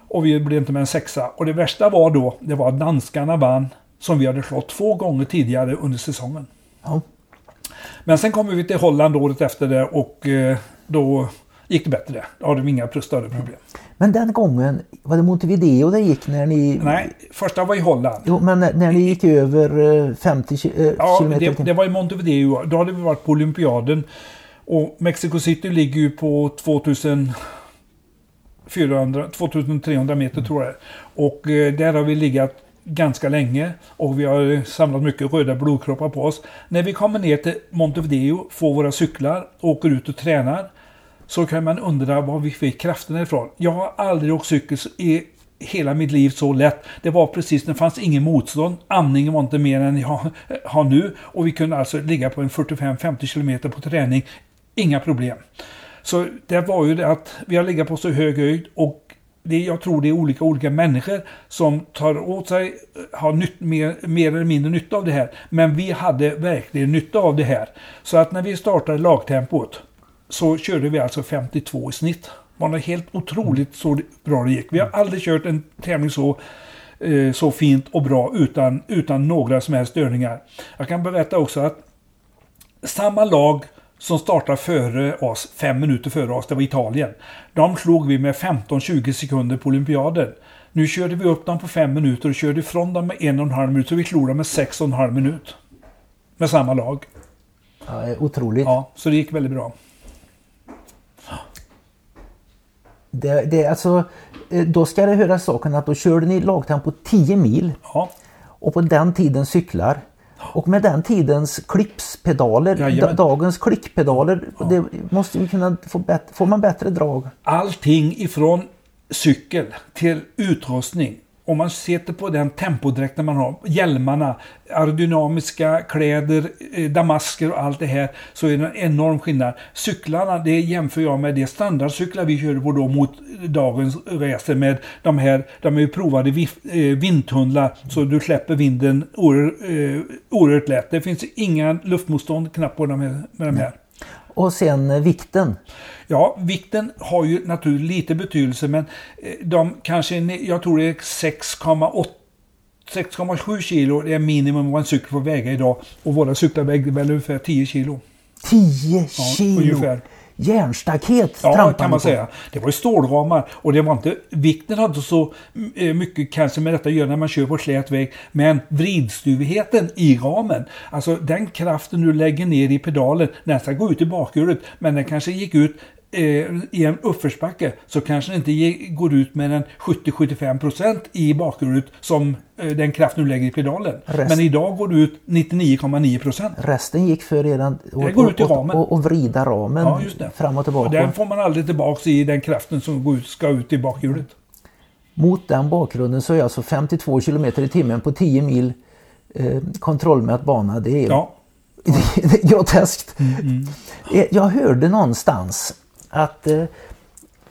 Och vi blev inte med en sexa. Och det värsta var då, det var att danskarna vann som vi hade slått två gånger tidigare under säsongen. Ja. Men sen kom vi till Holland året efter det och eh, då gick det bättre. Då hade vi inga större problem. Men den gången, var det Montevideo det gick när ni... Nej, första var i Holland. Jo, men när, när ni gick över eh, 50 ki- eh, Ja, kilometer i det, det var i Montevideo. Då hade vi varit på olympiaden. Och Mexico City ligger ju på 2400, 2300 meter tror jag. Och eh, där har vi legat ganska länge och vi har samlat mycket röda blodkroppar på oss. När vi kommer ner till Montevideo, får våra cyklar, åker ut och tränar. Så kan man undra var vi fick krafterna ifrån. Jag har aldrig åkt cykel i hela mitt liv så lätt. Det var precis, det fanns ingen motstånd. Andningen var inte mer än jag har nu. Och vi kunde alltså ligga på en 45-50 km på träning. Inga problem. Så det var ju det att vi har legat på så hög höjd och det, jag tror det är olika olika människor som tar åt sig, eh, har nytt, mer, mer eller mindre nytta av det här. Men vi hade verkligen nytta av det här. Så att när vi startade lagtempot så körde vi alltså 52 i snitt. Det var helt otroligt så bra det gick. Vi har aldrig kört en tävling så, eh, så fint och bra utan, utan några som helst störningar. Jag kan berätta också att samma lag som startade före oss, fem minuter före oss, det var Italien. De slog vi med 15-20 sekunder på olympiaden. Nu körde vi upp dem på fem minuter och körde ifrån dem med en och en halv minut. Så vi slog dem med sex och en halv minut. Med samma lag. Ja, otroligt. Ja, så det gick väldigt bra. Det, det, är alltså, eh, då ska det höra saken att då körde ni lagtempo 10 mil Ja, och på den tiden cyklar. Och med den tidens klippspedaler, Jajamän. da, dagens klickpedaler, det måste vi kunna få bättre, får man bättre drag. allting ifrån cykel till utrustning. Om man sitter på den tempodräkten man har, hjälmarna, aerodynamiska kläder, eh, damasker och allt det här, så är det en enorm skillnad. Cyklarna, det jämför jag med de standardcyklar vi körde på då mot dagens racer med de här, de är ju provade eh, vindtunnlar så du släpper vinden oerhört, eh, oerhört lätt. Det finns inga luftmotstånd knappt på de här, med de här. Och sen eh, vikten. Ja, vikten har ju naturligtvis lite betydelse men eh, de kanske, jag tror det är 6,8 6,7 kilo är minimum vad en cykel får väga idag. Och våra cyklar vägde väl ungefär 10 kilo. 10 Ja, kilo! ungefär. Järnstaket Ja, trampar kan man på. säga. Det var ju stålramar och det var inte, vikten hade så eh, mycket kanske med detta att göra när man kör på slät väg. Men vridstuvigheten i ramen, alltså den kraften du lägger ner i pedalen, den ska gå ut i bakhjulet. Men den kanske gick ut i en uppförsbacke så kanske den inte går ut med en 70-75% i bakhjulet som eh, den kraft du lägger i pedalen. Rest- Men idag går det ut 99,9%. Resten gick för att Det går ut i och, ramen. och, och vrida ramen Ja, fram och Och tillbaka. den får man aldrig tillbaks i den kraften som går ut, ska ut i bakhjulet. Mot den bakgrunden så är alltså 52 kilometer i timmen på 10 mil eh, kontrollmät bana. Det är, Ja, (laughs) det är groteskt. Mm, Eh, Jag hörde någonstans att eh,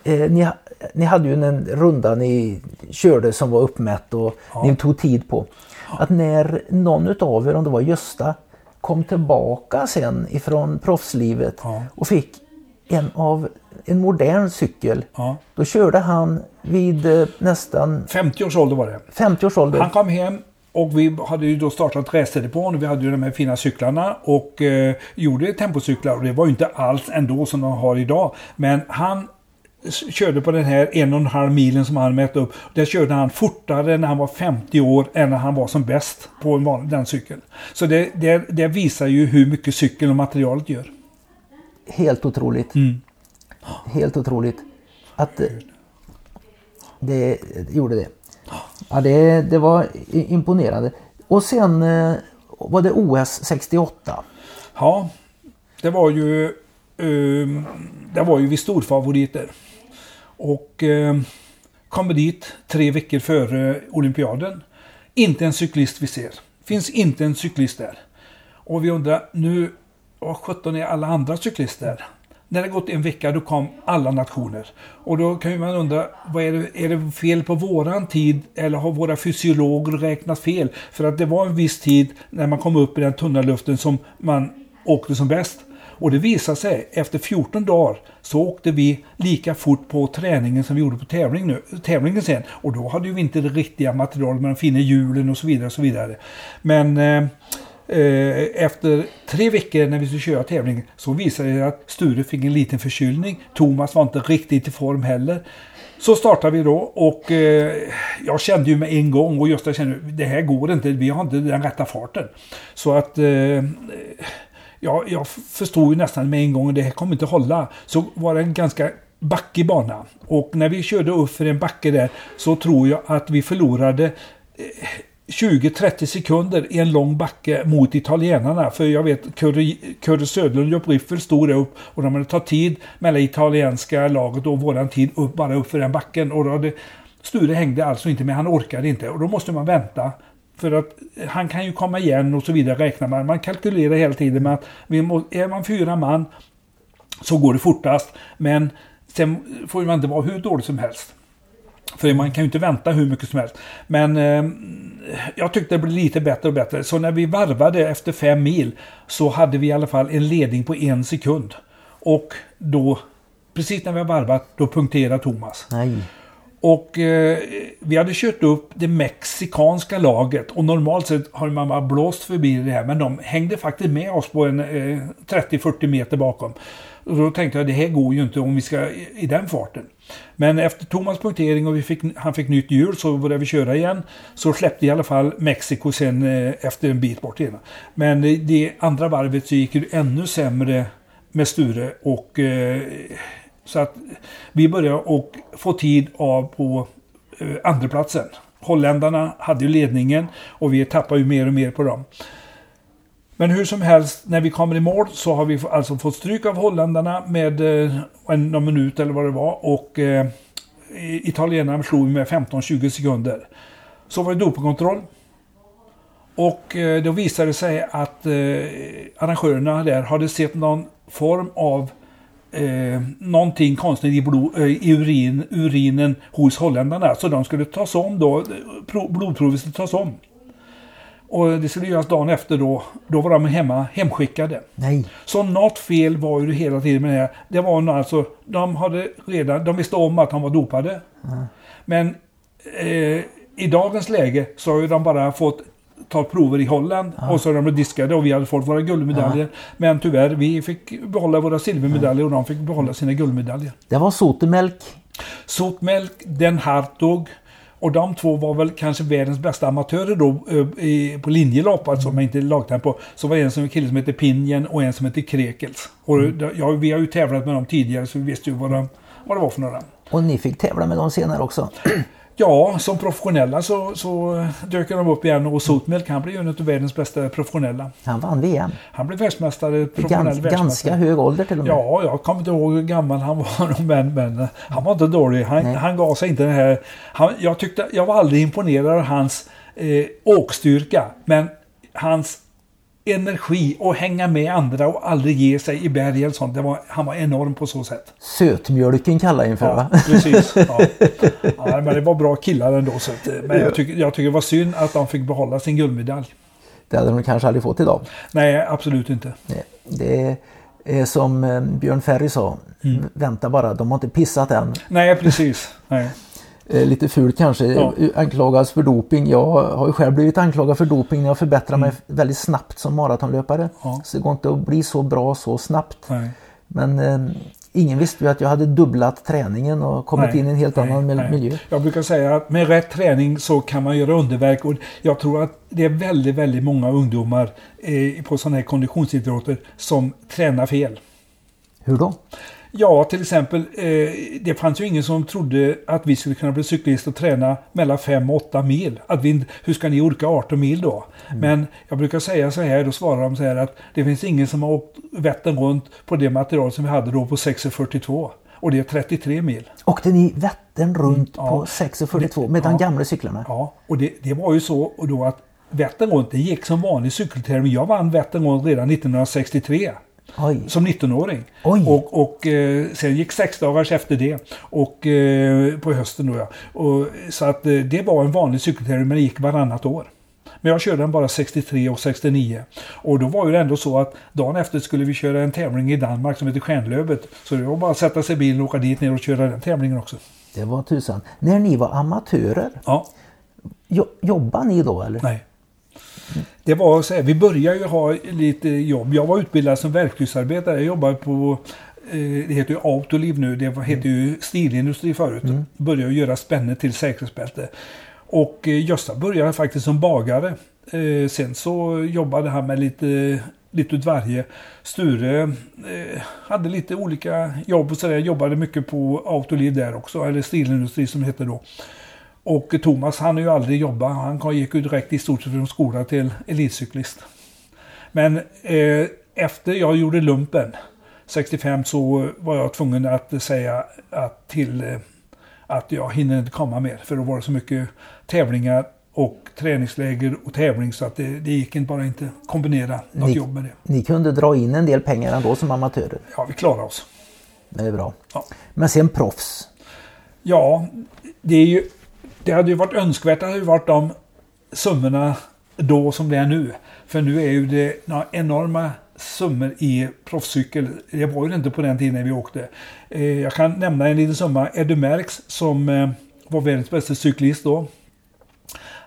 eh, ni, ni hade ju en runda ni körde som var uppmätt och Ja. ni tog tid på. Att när någon utav er, om det var Gösta, kom tillbaka sen ifrån proffslivet Ja. och fick en av en modern cykel. ja. Då körde han vid eh, nästan 50 års ålder var det. 50 års ålder. Han kom hem och vi hade ju då startat racerdepån och vi hade ju de här fina cyklarna och eh, gjorde tempocyklar och det var ju inte alls ändå som de har idag. Men han körde på den här en och en halv milen som han mätte upp. Där körde han fortare när han var 50 år än när han var som bäst på en van- den cykeln. Så det, det, det visar ju hur mycket cykeln och materialet gör. Helt otroligt. Mm. Helt otroligt. Att eh, det gjorde det. Ja, det, det var imponerande. Och sen eh, var det OS 68. Ja, det var ju... Ehm, det var ju vi storfavoriter. Och kom kommer dit tre veckor före olympiaden. Inte en cyklist vi ser. Finns inte en cyklist där. Och vi undrar nu, vad sjutton är alla andra cyklister? När det gått en vecka då kom alla nationer. Och då kan man undra, vad är, det, är det fel på våran tid eller har våra fysiologer räknat fel? För att det var en viss tid när man kom upp i den tunna luften som man åkte som bäst. Och det visade sig, efter 14 dagar så åkte vi lika fort på träningen som vi gjorde på tävling nu, tävlingen sen. Och då hade vi inte det riktiga materialet med de fina hjulen och så vidare. Och så vidare. Men eh, Eh, efter tre veckor när vi skulle köra tävling så visade det sig att Sture fick en liten förkylning. Thomas var inte riktigt i form heller. Så startade vi då och eh, jag kände ju med en gång och Gösta kände det här går inte, vi har inte den rätta farten. Så att eh, ja, jag förstod ju nästan med en gång att det här kommer inte hålla. Så var det en ganska backig bana. Och när vi körde upp för en backe där så tror jag att vi förlorade eh, 20-30 sekunder i en lång backe mot italienarna. För jag vet Kurre, Söderlund och Riffel stod där upp och de hade tagit tid mellan italienska laget och våran tid upp, bara upp för den backen. Och då hade, Sture hängde alltså inte med, han orkade inte. Och då måste man vänta. För att han kan ju komma igen och så vidare räknar man. Man kalkylerar hela tiden med att vi må, är man fyra man så går det fortast. Men sen får man inte vara hur dålig som helst. För man kan ju inte vänta hur mycket som helst. Men eh, jag tyckte det blev lite bättre och bättre. Så när vi varvade efter fem mil så hade vi i alla fall en ledning på en sekund. Och då, precis när vi har varvat, då punkterar Thomas. Nej. Och eh, vi hade kört upp det mexikanska laget och normalt sett har man bara blåst förbi det här men de hängde faktiskt med oss på en eh, 30-40 meter bakom. Och då tänkte jag det här går ju inte om vi ska i, i den farten. Men efter Thomas punktering och vi fick, han fick nytt hjul så började vi köra igen. Så släppte i alla fall Mexiko sen eh, efter en bit bort igen. Men eh, det andra varvet så gick det ännu sämre med Sture och eh, så att vi började och få tid av på eh, andraplatsen. Holländarna hade ju ledningen och vi tappade ju mer och mer på dem. Men hur som helst, när vi kommer i mål så har vi alltså fått stryk av holländarna med eh, någon minut eller vad det var. Och eh, italienarna slog med 15-20 sekunder. Så var det dopingkontroll. Och eh, då visade det sig att eh, arrangörerna där hade sett någon form av eh, någonting konstigt i, blod, eh, i urin, urinen hos holländarna. Så de skulle tas om då. Eh, blodprovet skulle tas om. Och det skulle göras dagen efter då. Då var de hemma hemskickade. Nej. Så något fel var ju det hela tiden med det här. Det var alltså, de hade redan, de visste om att han var dopade. Men eh, i dagens läge så har ju de bara fått ta prover i Holland och så de diskade och vi hade fått våra guldmedaljer. Men tyvärr, vi fick behålla våra silvermedaljer och de fick behålla sina guldmedaljer. Det var Sotemelk. Sotmelk, Den Hartog och de två var väl kanske världens bästa amatörer då eh, på linjelopp, alltså men inte lagtempo. Så var det en som en kille som hette Pinjen och en som hette Krekels. Och ja, vi har ju tävlat med dem tidigare så vi visste ju vad, de, vad det var för några. Och ni fick tävla med dem senare också. Ja, som professionella så, så dök de upp igen och Sotmelk han blev ju en av världens bästa professionella. Han vann VM. Han blev världsmästare, professionell Gans, världsmästare. ganska hög ålder till och med. Ja, jag kommer inte ihåg hur gammal han var, (laughs) men, men han var inte dålig. Han, Nej. han gav sig inte den här... Han, jag, tyckte, jag var aldrig imponerad av hans eh, åkstyrka, men hans energi och hänga med andra och aldrig ge sig i berg eller sånt. Det var, han var enorm på så sätt. Sötmjölken kallar jag inför Ja, va? precis. Ja. (laughs) Ja, men det var bra killar ändå. Så att, eh, men jag tycker, jag tycker det var synd att de fick behålla sin guldmedalj. Det hade de kanske aldrig fått idag. Nej, absolut inte. Det- Det är som eh, Björn Ferry sa. Mm. Vänta bara, de har inte pissat än. Nej, precis. Nej. Eh, Lite fult kanske. Ja. Anklagas för doping. Jag har ju själv blivit anklagad för doping när jag förbättrar mig Mm. väldigt snabbt som maratonlöpare. Ja. Så det går inte att bli så bra så snabbt. Nej. Men eh, Ingen visste ju att jag hade dubblat träningen och kommit Nej, in i en helt nej, annan nej. miljö. Jag brukar säga att med rätt träning så kan man göra underverk och jag tror att det är väldigt, väldigt många ungdomar eh, på sådana här konditionsidrotter som tränar fel. Hur då? Ja, till exempel, eh, det fanns ju ingen som trodde att vi skulle kunna bli cyklist och träna mellan 5 och 8 mil. Att vi, hur ska ni orka 18 mil då? Men jag brukar säga så här, då svarar de så här att det finns ingen som har åkt Vättern runt på det material som vi hade då på 6.42. Och det är 33 mil. Åkte ni Vättern runt ja. på 6.42 med de Ja. gamla cyklarna? Ja, och det, det var ju så då att Vättern runt, det gick som vanlig cykeltävling. Jag vann Vättern runt redan 1963 Oj. som 19-åring. Oj. Och, och eh, sen gick sex dagars efter det. Och eh, på hösten då ja. Och, så att eh, det var en vanlig cykeltävling men det gick varannat år. Men jag körde den bara 63 och 69. Och då var ju det ändå så att dagen efter skulle vi köra en tävling i Danmark som heter Stjärnlöpet. Så det var bara att sätta sig i bilen och åka dit ner och köra den tävlingen också. Det var tusan. När ni var amatörer, Ja, jo- jobbade ni då eller? nej. Det var så här, vi började ju ha lite jobb. Jag var utbildad som verktygsarbetare. Jag jobbade på, eh, det heter ju Autoliv nu, det var- heter ju stilindustri förut. Började göra spänne till säkerhetsbälte. Och eh, Gösta började faktiskt som bagare. Eh, sen så jobbade han med lite, lite ut varje. Sture eh, hade lite olika jobb och sådär. Jobbade mycket på Autoliv där också, eller stilindustri som det hette då. Och Thomas han har ju aldrig jobbat. Han gick ju direkt i stort sett från skola till elitcyklist. Men eh, efter jag gjorde lumpen 65 så var jag tvungen att säga att till eh, att jag hinner inte komma mer. För då var det så mycket tävlingar och träningsläger och tävling så att det, det gick inte bara inte kombinera något Ni- jobb med det. Ni kunde dra in en del pengar ändå som amatörer. Ja, vi klarade oss. Det är bra. Ja. Men sen proffs. Ja, det, är ju, det hade ju varit önskvärt. Det hade varit de summorna då som det är nu. För nu är ju det enorma summor i proffscykel. Det var ju inte på den tiden vi åkte. Eh, Jag kan nämna en liten summa. Eddie Merckx som eh, var världens bästa cyklist då.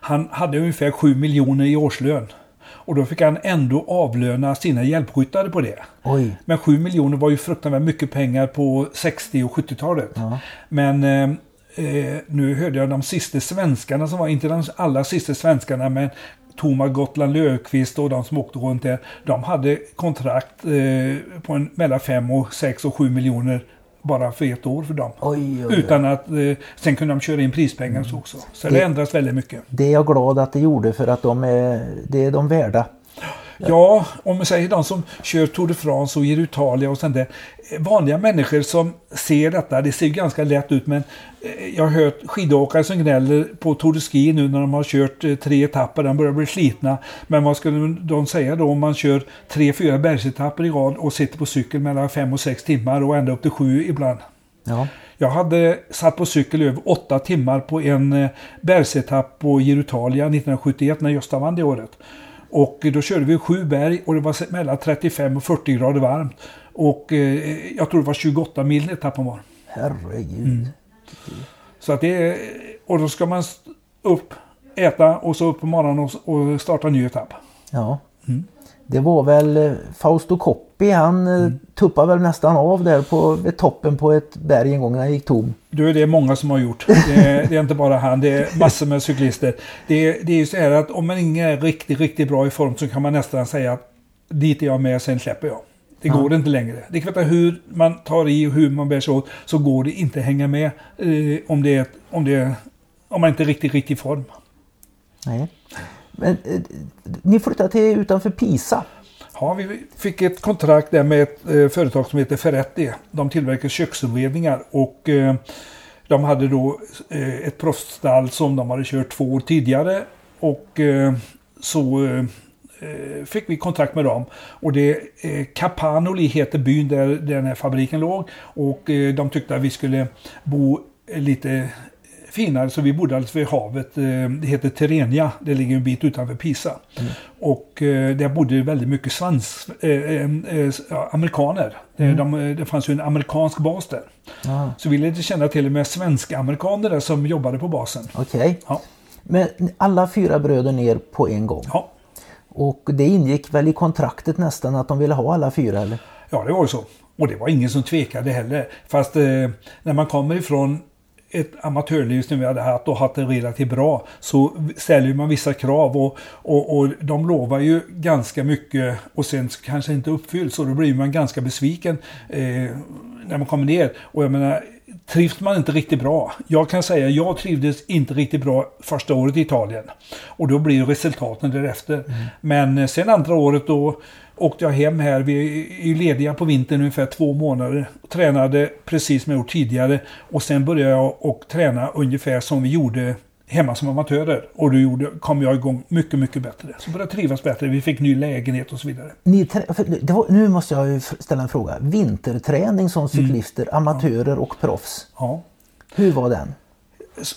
Han hade ungefär 7 miljoner i årslön. Och då fick han ändå avlöna sina hjälpryttare på det. Oj. Men 7 miljoner var ju fruktansvärt mycket pengar på 60 och 70-talet. Men eh, nu hörde jag de sista svenskarna som var, inte de allra sista svenskarna, men Thomas Gotland Löfqvist och de som åkte runt där. De hade kontrakt eh, på en, mellan 5 och 6 och 7 miljoner bara för ett år för dem. Oj, oj, oj. Utan att eh, sen kunde de köra in prispengar så också. Så det Det- ändras väldigt mycket. Det är jag glad att det gjorde för att de är, det är de värda. Ja, om man säger de som kör Tour de France och Italia och sånt där. Eh, Vanliga människor som ser detta, det ser ganska lätt ut men eh, jag har hört skidåkare som gnäller på Tour de Ski nu när de har kört eh, tre etapper, de börjar bli slitna. Men vad skulle de säga då om man kör tre, fyra bergsetapper i rad och sitter på cykel mellan fem och sex timmar och ända upp till sju ibland. Ja. Jag hade satt på cykel över åtta timmar på en bergsetapp på Giro Italia 1971 när Gösta vann det året. Och då körde vi sju berg och det var mellan 35 och 40 grader varmt. Och eh, jag tror det var 28 mil etappen var. Herregud. Mm. Så att det är, och då ska man upp, äta och så upp på morgonen och, och starta en ny etapp. Ja. Mm. Det var väl eh, Fausto Coppi, han mm. tuppade väl nästan av där på toppen på ett berg en gång när han gick tom. Du, det är många som har gjort. Det är, det är inte bara han, det är massor med cyklister. Det är, det är ju så här att om man inte är riktigt, riktigt bra i form så kan man nästan säga att dit är jag med, sen släpper jag. Det Ja. går inte längre. Det kvittar hur man tar i och hur man bär sig åt så går det inte att hänga med eh, om, det, är- om, det, om man inte är riktigt, riktigt i form. Nej. Men eh, ni flyttade till utanför Pisa. Ja, vi fick ett kontrakt där med ett eh, företag som heter Ferretti. De tillverkar köksinredningar och eh, de hade då eh, ett proffsstall som de hade kört två år tidigare. Och eh, så eh, eh fick vi kontrakt med dem. Och det eh, Capanoli heter byn där den här fabriken låg. Och eh, de tyckte att vi skulle bo lite finare så vi bodde alltså vid havet. Eh, Det heter Terenia. Det ligger en bit utanför Pisa. Och eh, där bodde väldigt mycket svans, eh, ja, amerikaner. Eh, De, det fanns ju en amerikansk bas där. Ja, Så vi lärde känna till och med svenska amerikaner där som jobbade på basen. Okej. Ja. Men alla fyra bröder ner på en gång. Ja, Och det ingick väl i kontraktet nästan att de ville ha alla fyra eller? ja det var ju så. Och det var ingen som tvekade heller. Fast eh, när man kommer ifrån ett amatörliv som vi hade haft och haft det relativt bra så ställer man vissa krav och, och, och de lovar ju ganska mycket och sen kanske inte uppfylls och då blir man ganska besviken eh, när man kommer ner. Och jag menar, trivs man inte riktigt bra. Jag kan säga jag trivdes inte riktigt bra första året i Italien. Och då blir resultaten därefter. Mm. Men sen andra året då åkte jag hem här. Vi är lediga på vintern ungefär två månader. Tränade precis som jag gjort tidigare. Och sen började jag och träna ungefär som vi gjorde hemma som amatörer. Och då gjorde, kom jag igång mycket, mycket bättre. Så började trivas bättre. Vi fick ny lägenhet och så vidare. Ni, var, nu måste jag ställa en fråga. Vinterträning som mm. cyklister, mm. amatörer och proffs. Ja. Hur var den?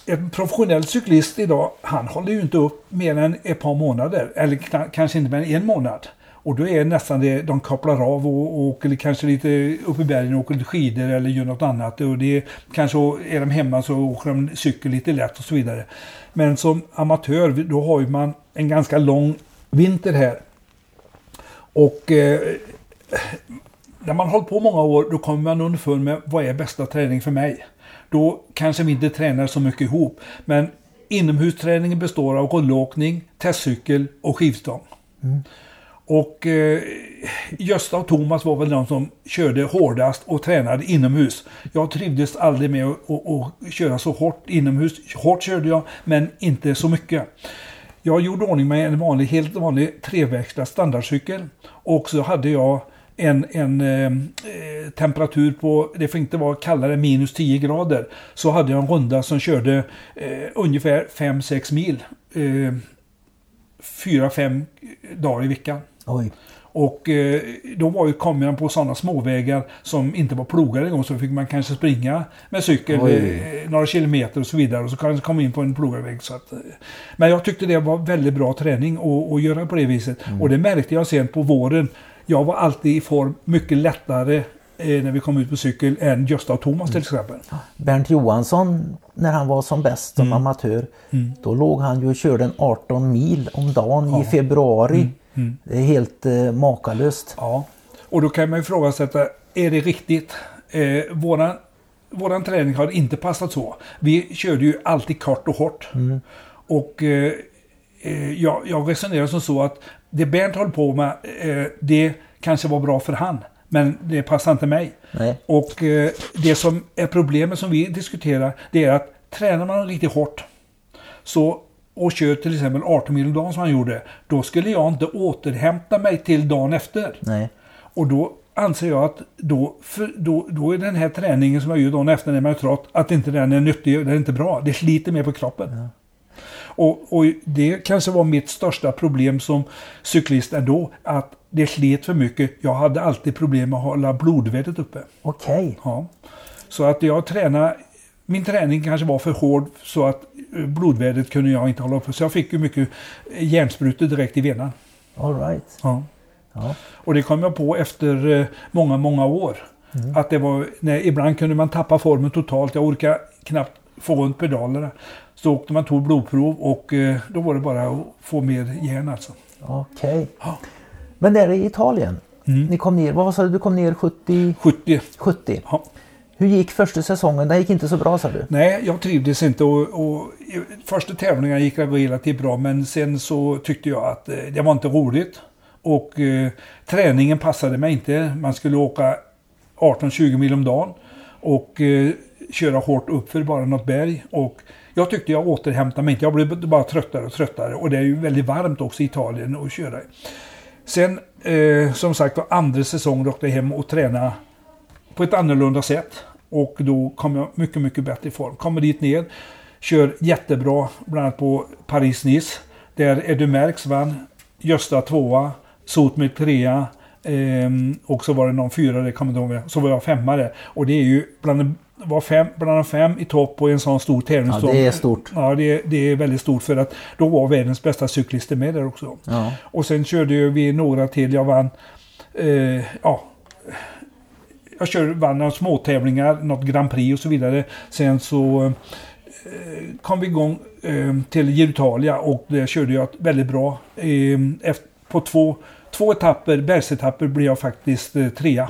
En professionell cyklist idag, han håller ju inte upp mer än ett par månader. Eller kanske inte mer än en månad. Och då är det nästan det, de kopplar av och, och åker kanske lite upp i bergen och åker lite skidor eller gör något annat. Och det, kanske är de hemma så åker de cykel lite lätt och så vidare. Men som amatör då har ju man en ganska lång vinter här. Och eh, när man har hållit på många år då kommer man underfund med vad är bästa träning för mig. Då kanske vi inte tränar så mycket ihop. Men inomhusträningen består av rullåkning, testcykel och skivstång. Mm. Och eh, Gösta och Thomas var väl de som körde hårdast och tränade inomhus. Jag trivdes aldrig med att, att, att köra så hårt inomhus. Hårt körde jag, men inte så mycket. Jag gjorde ordning med en vanlig, helt vanlig treväxlad standardcykel. Och så hade jag en, en eh, eh temperatur på, det får inte vara kallare, minus 10 grader. Så hade jag en runda som körde eh, ungefär 5-6 mil. Eh, 4-5 dagar i veckan. Oj. Och eh, då var ju, jag på sådana småvägar som inte var plogade en gång så fick man kanske springa med cykel eh, några kilometer och så vidare och så kanske komma in på en plogad väg. Så att, eh. Men jag tyckte det var väldigt bra träning att göra på det viset. Mm. Och det märkte jag sen på våren. Jag var alltid i form mycket lättare eh, när vi kom ut på cykel än Gösta och Thomas till mm. exempel. Bernt Johansson när han var som bäst som mm. amatör. Mm. Då låg han ju och körde en 18 mil om dagen ja. i februari. Mm. Det är helt eh, makalöst. Ja, och då kan man ju ifrågasätta, är det riktigt? Eh, våran, våran träning har inte passat så. Vi körde ju alltid kort och hårt. Mm. Och eh, eh jag, jag resonerar som så att det Bernt höll på med, eh, det kanske var bra för han. Men det passar inte mig. Nej. Och eh, det som är problemet som vi diskuterar, det är att tränar man riktigt hårt så och kör till exempel 18 mil om dagen som han gjorde. Då skulle jag inte återhämta mig till dagen efter. Nej. Och då anser jag att då, då, då är den här träningen som jag gör dagen efter när man är trött, att inte den är nyttig, den är inte bra. Det sliter mer på kroppen. Ja. Och, och, det kanske var mitt största problem som cyklist ändå, att det slet för mycket. Jag hade alltid problem med att hålla blodvärdet uppe. Okej. Okay. Ja. Så att jag tränade min träning kanske var för hård så att eh, blodvärdet kunde jag inte hålla uppe. Så jag fick ju mycket hjärnsprutor direkt i venan. All right. Ja. ja. Och det kom jag på efter eh, många, många år. Mm. Att det var, nej, ibland kunde man tappa formen totalt. Jag orkade knappt få runt pedalerna. Så åkte man tog blodprov och eh, då var det bara att få mer järn alltså. Okej. Okay. Ja. Men där i Italien, mm. ni kom ner, vad sa du, du kom ner 70? 70. 70. Ja. Hur gick första säsongen? Den gick inte så bra sa du? Nej, jag trivdes inte och, och första tävlingen gick relativt bra men sen så tyckte jag att eh, det var inte roligt. Och eh, träningen passade mig inte. Man skulle åka 18-20 mil om dagen och eh, köra hårt uppför bara något berg. Och jag tyckte jag återhämtade mig inte. Jag blev bara tröttare och tröttare. Och det är ju väldigt varmt också i Italien att köra Sen eh, som sagt var andra säsongen åkte jag hem och tränade på ett annorlunda sätt. Och då kom jag mycket, mycket bättre i form. Kommer dit ner, kör jättebra, bland annat på Paris-Nice. Där Edu Merckx vann, Gösta tvåa, Sotmil trea. Ehm, och så var det någon fyra, det kommer inte ihåg. Så var jag femmare. Och det är ju bland var fem, bland de fem i topp på en sån stor tävling. Ja, det är stort. Ja, det, det, är väldigt stort för att då var världens bästa cyklister med där också. Ja. Och sen körde vi några till. Jag vann eh, ja, jag kör, vann några småtävlingar, något Grand Prix och så vidare. Sen så eh, kom vi igång eh, till Girutalia och där körde jag väldigt bra. Eh, efter, på två, två etapper, bergsetapper, blev jag faktiskt eh, trea.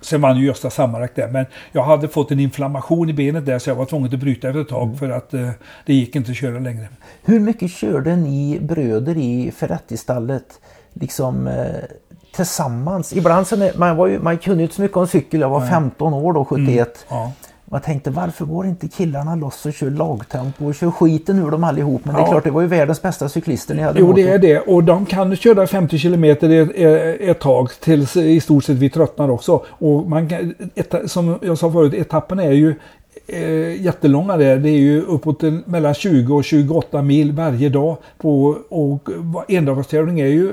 Sen vann ju Gösta sammanlagt där. Men jag hade fått en inflammation i benet där så jag var tvungen att bryta efter ett tag för att eh, det gick inte att köra längre. Hur mycket körde ni bröder i Ferretti-stallet liksom eh, tillsammans? Ibland så man, var ju, man kunde ju inte så mycket om cykel. Jag var 15 år då, 71. Ja. Och jag tänkte varför går inte killarna loss och kör lagtempo och kör skiten ur dem allihop? Men det är Ja. klart, det var ju världens bästa cyklister ni hade Jo, det är det. Och de kan köra 50 kilometer ett, ett tag tills i stort sett vi tröttnar också. Och man kan, ett, som jag sa förut, etapperna är ju eh, jättelånga där. Det är ju uppåt mellan 20 och 28 mil varje dag. På, och endagstävling är ju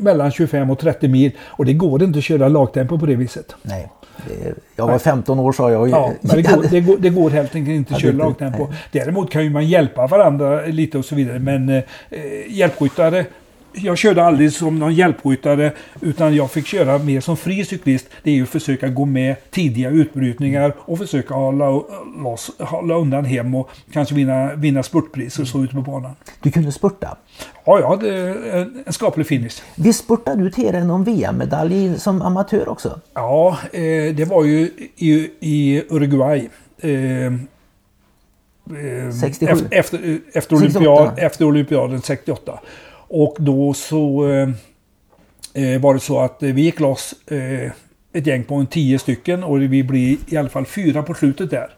mellan 25 och 30 mil. Och det går inte att köra lagtempo på det viset. Nej, det, jag var 15 år sa jag. Ja, men det går, det går, det går helt enkelt inte att köra lagtempo. Däremot kan ju man hjälpa varandra lite och så vidare. Men eh, hjälpryttare jag körde aldrig som någon hjälpryttare utan jag fick köra mer som fri cyklist. Det är ju att försöka gå med tidiga utbrytningar och försöka hålla, loss, hålla undan hem och kanske vinna, vinna spurtpriser och så ute på banan. Du kunde spurta. Ja, jag hade en, en skaplig finish. Visst spurtade du till dig någon VM-medalj som amatör också? Ja, eh, det var ju i, i Uruguay. Eh, eh, 67. Efter, efter, efter, 68. olympiad, efter olympiaden 68. Och då så eh, eh, var det så att vi gick loss eh, ett gäng på en tio stycken och vi blir i alla fall fyra på slutet där.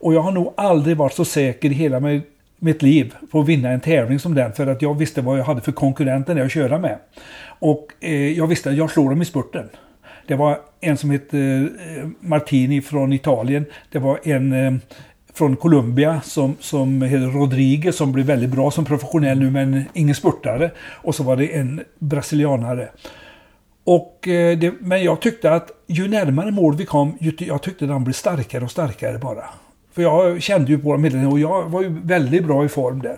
Och jag har nog aldrig varit så säker i hela mig, mitt liv på att vinna en tävling som den för att jag visste vad jag hade för konkurrenter att köra med. Och eh, jag visste att jag slår dem i spurten. Det var en som hette eh, Martini från Italien. Det var en eh, från Colombia som, som heter Rodriguez som blev väldigt bra som professionell nu men ingen spurtare. Och så var det en brasilianare. Och, eh, det, men jag tyckte att ju närmare mål vi kom, ju, jag tyckte att han blev starkare och starkare bara. För jag kände ju på dem hela tiden och jag var ju väldigt bra i form där.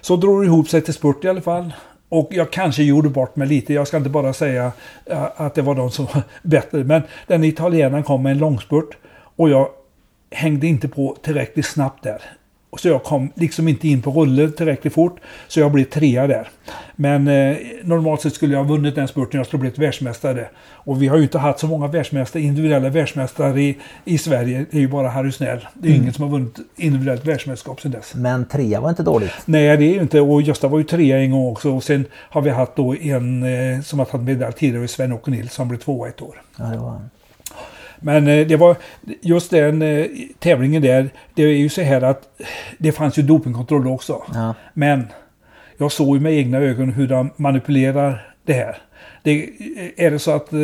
Så drog det ihop sig till spurt i alla fall. Och jag kanske gjorde bort mig lite. Jag ska inte bara säga eh, att det var de som var (laughs) bättre. Men den italienaren kom med en långspurt. Och jag hängde inte på tillräckligt snabbt där. Så jag kom liksom inte in på rullen tillräckligt fort. Så jag blev trea där. Men eh, normalt sett skulle jag ha vunnit den spurten. Jag skulle ha blivit världsmästare. Och vi har ju inte haft så många världsmästare, individuella världsmästare i, i Sverige. Det är ju bara Harry Snäll. Det är Mm. ingen som har vunnit individuellt världsmästerskap sedan dess. Men trea var inte dåligt. Nej, det är ju inte. Och Gösta var ju trea en gång också. Och sen har vi haft då en eh, som har tagit medalj tidigare, Sven-Åke Nilsson, som blev tvåa ett år. Ja, det var... Men eh, det var just den eh, tävlingen där. Det är ju så här att det fanns ju dopingkontroll också. Ja. Men jag såg ju med egna ögon hur de manipulerar det här. Det, är det så att eh,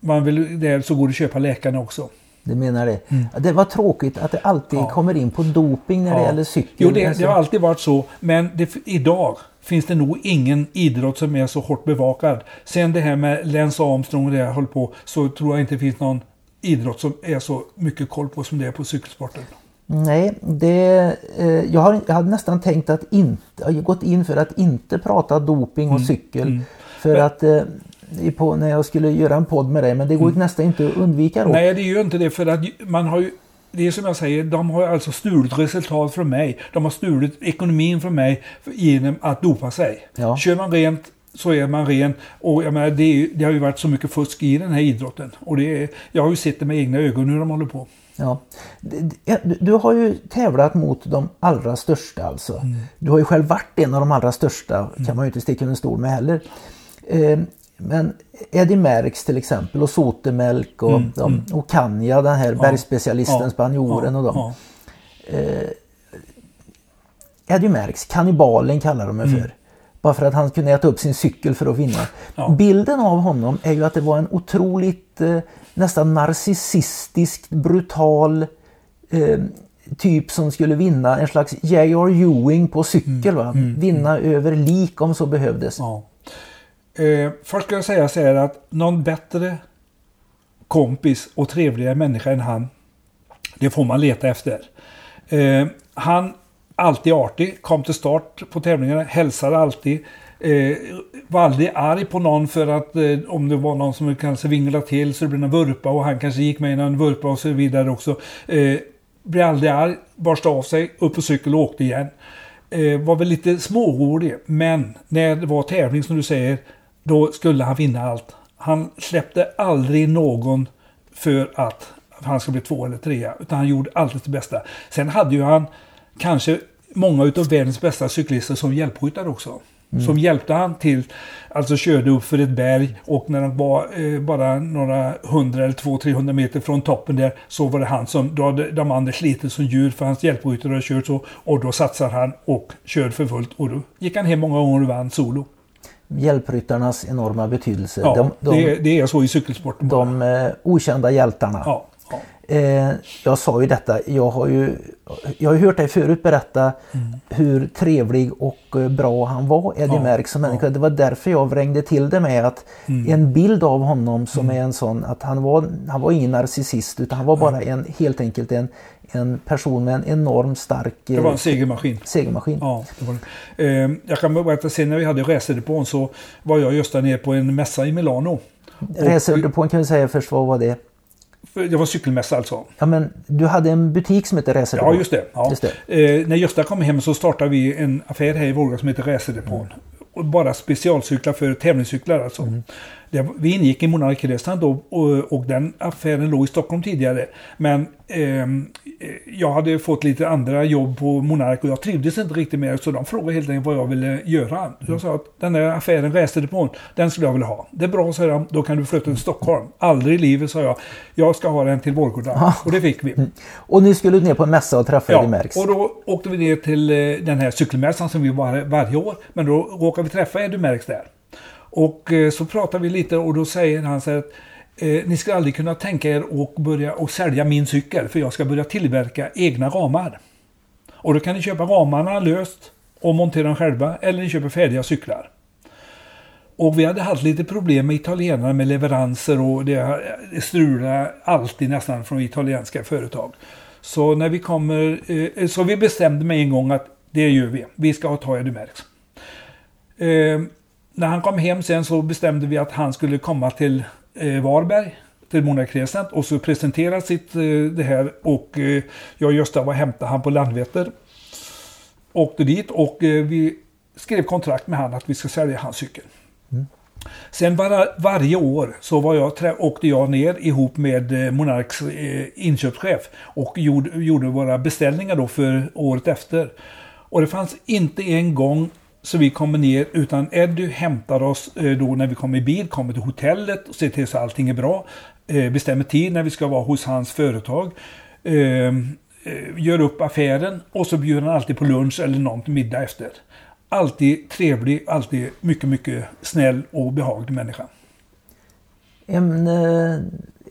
man vill det så går det att köpa läkarna också. Du menar det? Det var tråkigt att det alltid Mm. Ja. kommer in på doping när det Ja. gäller cykel. Jo, det, Alltså, det har alltid varit så. Men det, idag finns det nog ingen idrott som är så hårt bevakad. Sen det här med Lance Armstrong och det jag höll på så tror jag inte det finns någon idrott som är så mycket koll på som det är på cykelsporten. Nej, det, eh, jag, har, jag hade nästan tänkt att inte, gått in för att inte prata doping och cykel. mm. För Men- att eh, på, när jag skulle göra en podd med dig, men det går ju nästan inte att undvika då. Mm. Nej, det är ju inte det för att man har ju det är som jag säger, de har alltså stulit resultat från mig. De har stulit ekonomin från mig genom att dopa sig. Ja. Kör man rent så är man ren. Och jag menar, det, är, det har ju varit så mycket fusk i den här idrotten. Och det är, jag har ju sett det med egna ögon hur de håller på. Ja. Du, har ju tävlat mot de allra största alltså. Mm. Du har ju själv varit en av de allra största, kan man ju inte sticka under stol med heller. Eh, men Eddie Merckx till exempel och Sotemelk och, de, och Kanja, den här bergsspecialisten, Mm, Ja. spanjoren Ja, och dem. ja. Eddie Merckx, kannibalen kallar de mig för. Bara för att han kunde äta upp sin cykel för att vinna. Ja. Bilden av honom är ju att det var en otroligt eh, nästan narcissistisk, brutal eh, typ som skulle vinna en slags J.R. Ewing på cykel. Va? Vinna över lik om så behövdes. Ja. Eh, först ska jag säga så här att någon bättre kompis och trevligare människa än han, det får man leta efter. Eh, han, alltid artig, kom till start på tävlingarna, hälsade alltid. Eh, var aldrig arg på någon för att eh, om det var någon som kanske vinglade till så det blev en vurpa och han kanske gick med i en vurpa och så vidare också. Eh, blev aldrig arg, borstade av sig, upp på cykel och åkte igen. Eh, var väl lite smårolig, men när det var tävling som du säger, då skulle han vinna allt. Han släppte aldrig någon för att han skulle bli två eller trea. Utan han gjorde alltid det bästa. Sen hade ju han kanske många utav världens bästa cyklister som hjälpryttare också. Som hjälpte han till, alltså körde upp för ett berg och när de var eh, bara några hundra eller två, 300 meter från toppen där så var det han som, då hade de andra slitit som djur för hans hjälpryttare hade kört så och då satsar han och körde för fullt och då gick han hem många gånger och vann solo. Hjälpryttarnas enorma betydelse. Ja, de de, det, det är så i cykelsporten. de eh, okända hjältarna. Ja, ja. Eh, jag sa ju detta, jag har ju, jag har hört dig förut berätta hur trevlig och eh, bra han var, Eddie Mm. Ja, Merckx som människa. Det var därför jag vrängde till det med att Mm. en bild av honom som är en sån att han var, han var ingen narcissist utan han var bara en, helt enkelt en, en person med en enormt stark Det var en eh, segermaskin. segermaskin. Ja, det det. Eh, jag kan berätta, sen när vi hade racerdepån så var jag och Gösta ner på en mässa i Milano. Racerdepån kan vi säga först, vad var det? Det var cykelmässa alltså. Ja men du hade en butik som hette Racerdepån. Ja, just det. Ja. Just det. Eh, när Gösta kom hem så startade vi en affär här i Vårgårda som heter Racerdepån. Och bara specialcyklar för tävlingscyklar alltså. Det, vi ingick i Monarkresan då och, och den affären låg i Stockholm tidigare. Men ehm, eh, jag hade fått lite andra jobb på Monark och jag trivdes inte riktigt med det. Så de frågade helt enkelt vad jag ville göra. Jag sa att den där affären Racerdepån, den skulle jag vilja ha. Det är bra, sa de. Då kan du flytta till Stockholm. Aldrig i livet, sa jag. Jag ska ha den till Vårgårda. Och det fick vi. Och ni skulle ner på en mässa och träffa Eddie Merckx. och då åkte vi ner till eh, den här cykelmässan som vi var varje år. Men då råkade vi träffa Eddie Merckx där. Och eh, så pratar vi lite och då säger han så här att eh, ni ska aldrig kunna tänka er att börja och sälja min cykel för jag ska börja tillverka egna ramar. Och då kan ni köpa ramarna löst och montera dem själva eller ni köper färdiga cyklar. Och vi hade haft lite problem med italienarna med leveranser och det, strulade alltid nästan från italienska företag. Så när vi kommer, eh, så vi bestämde med en gång att det gör vi. Vi ska ha Toya Dumerx. När han kom hem sen så bestämde vi att han skulle komma till eh, Varberg, till Mona Crescent och så presentera sitt eh, det här och eh, jag och Gösta var och hämtade han på Landvetter. Åkte dit och eh, vi skrev kontrakt med han att vi ska sälja hans cykel. Sen var, varje år så var jag, åkte jag ner ihop med Monarks inköpschef och gjorde, gjorde våra beställningar då för året efter. Och det fanns inte en gång så vi kommer ner utan Eddie hämtar oss eh, då när vi kommer i bil, kommer till hotellet och ser till så allting är bra. Eh, bestämmer tid när vi ska vara hos hans företag. Eh, eh, gör upp affären och så bjuder han alltid på lunch eller någon till middag efter. Alltid trevlig, alltid mycket, mycket snäll och behaglig människa. En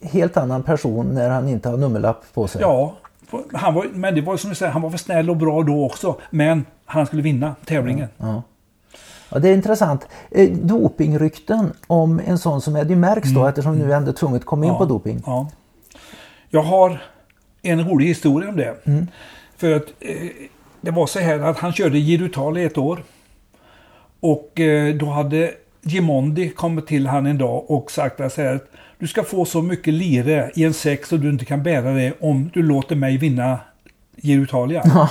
helt annan person när han inte har nummerlapp på sig. Ja, han var, men det var som du säger, han var för snäll och bra då också. Men han skulle vinna tävlingen. Ja. Ja, det är intressant. Eh, dopingrykten om en sån som Eddie Merckx då, eftersom nu ändå tvunget kom in Mm. På doping. Ja. Jag har en rolig historia om det. För att eh, det var så här att han körde Giro Italia ett år. Och eh, då hade Gimondi kommit till han en dag och sagt att så här, att du ska få så mycket lire i en säck så du inte kan bära det om du låter mig vinna Giro Italia.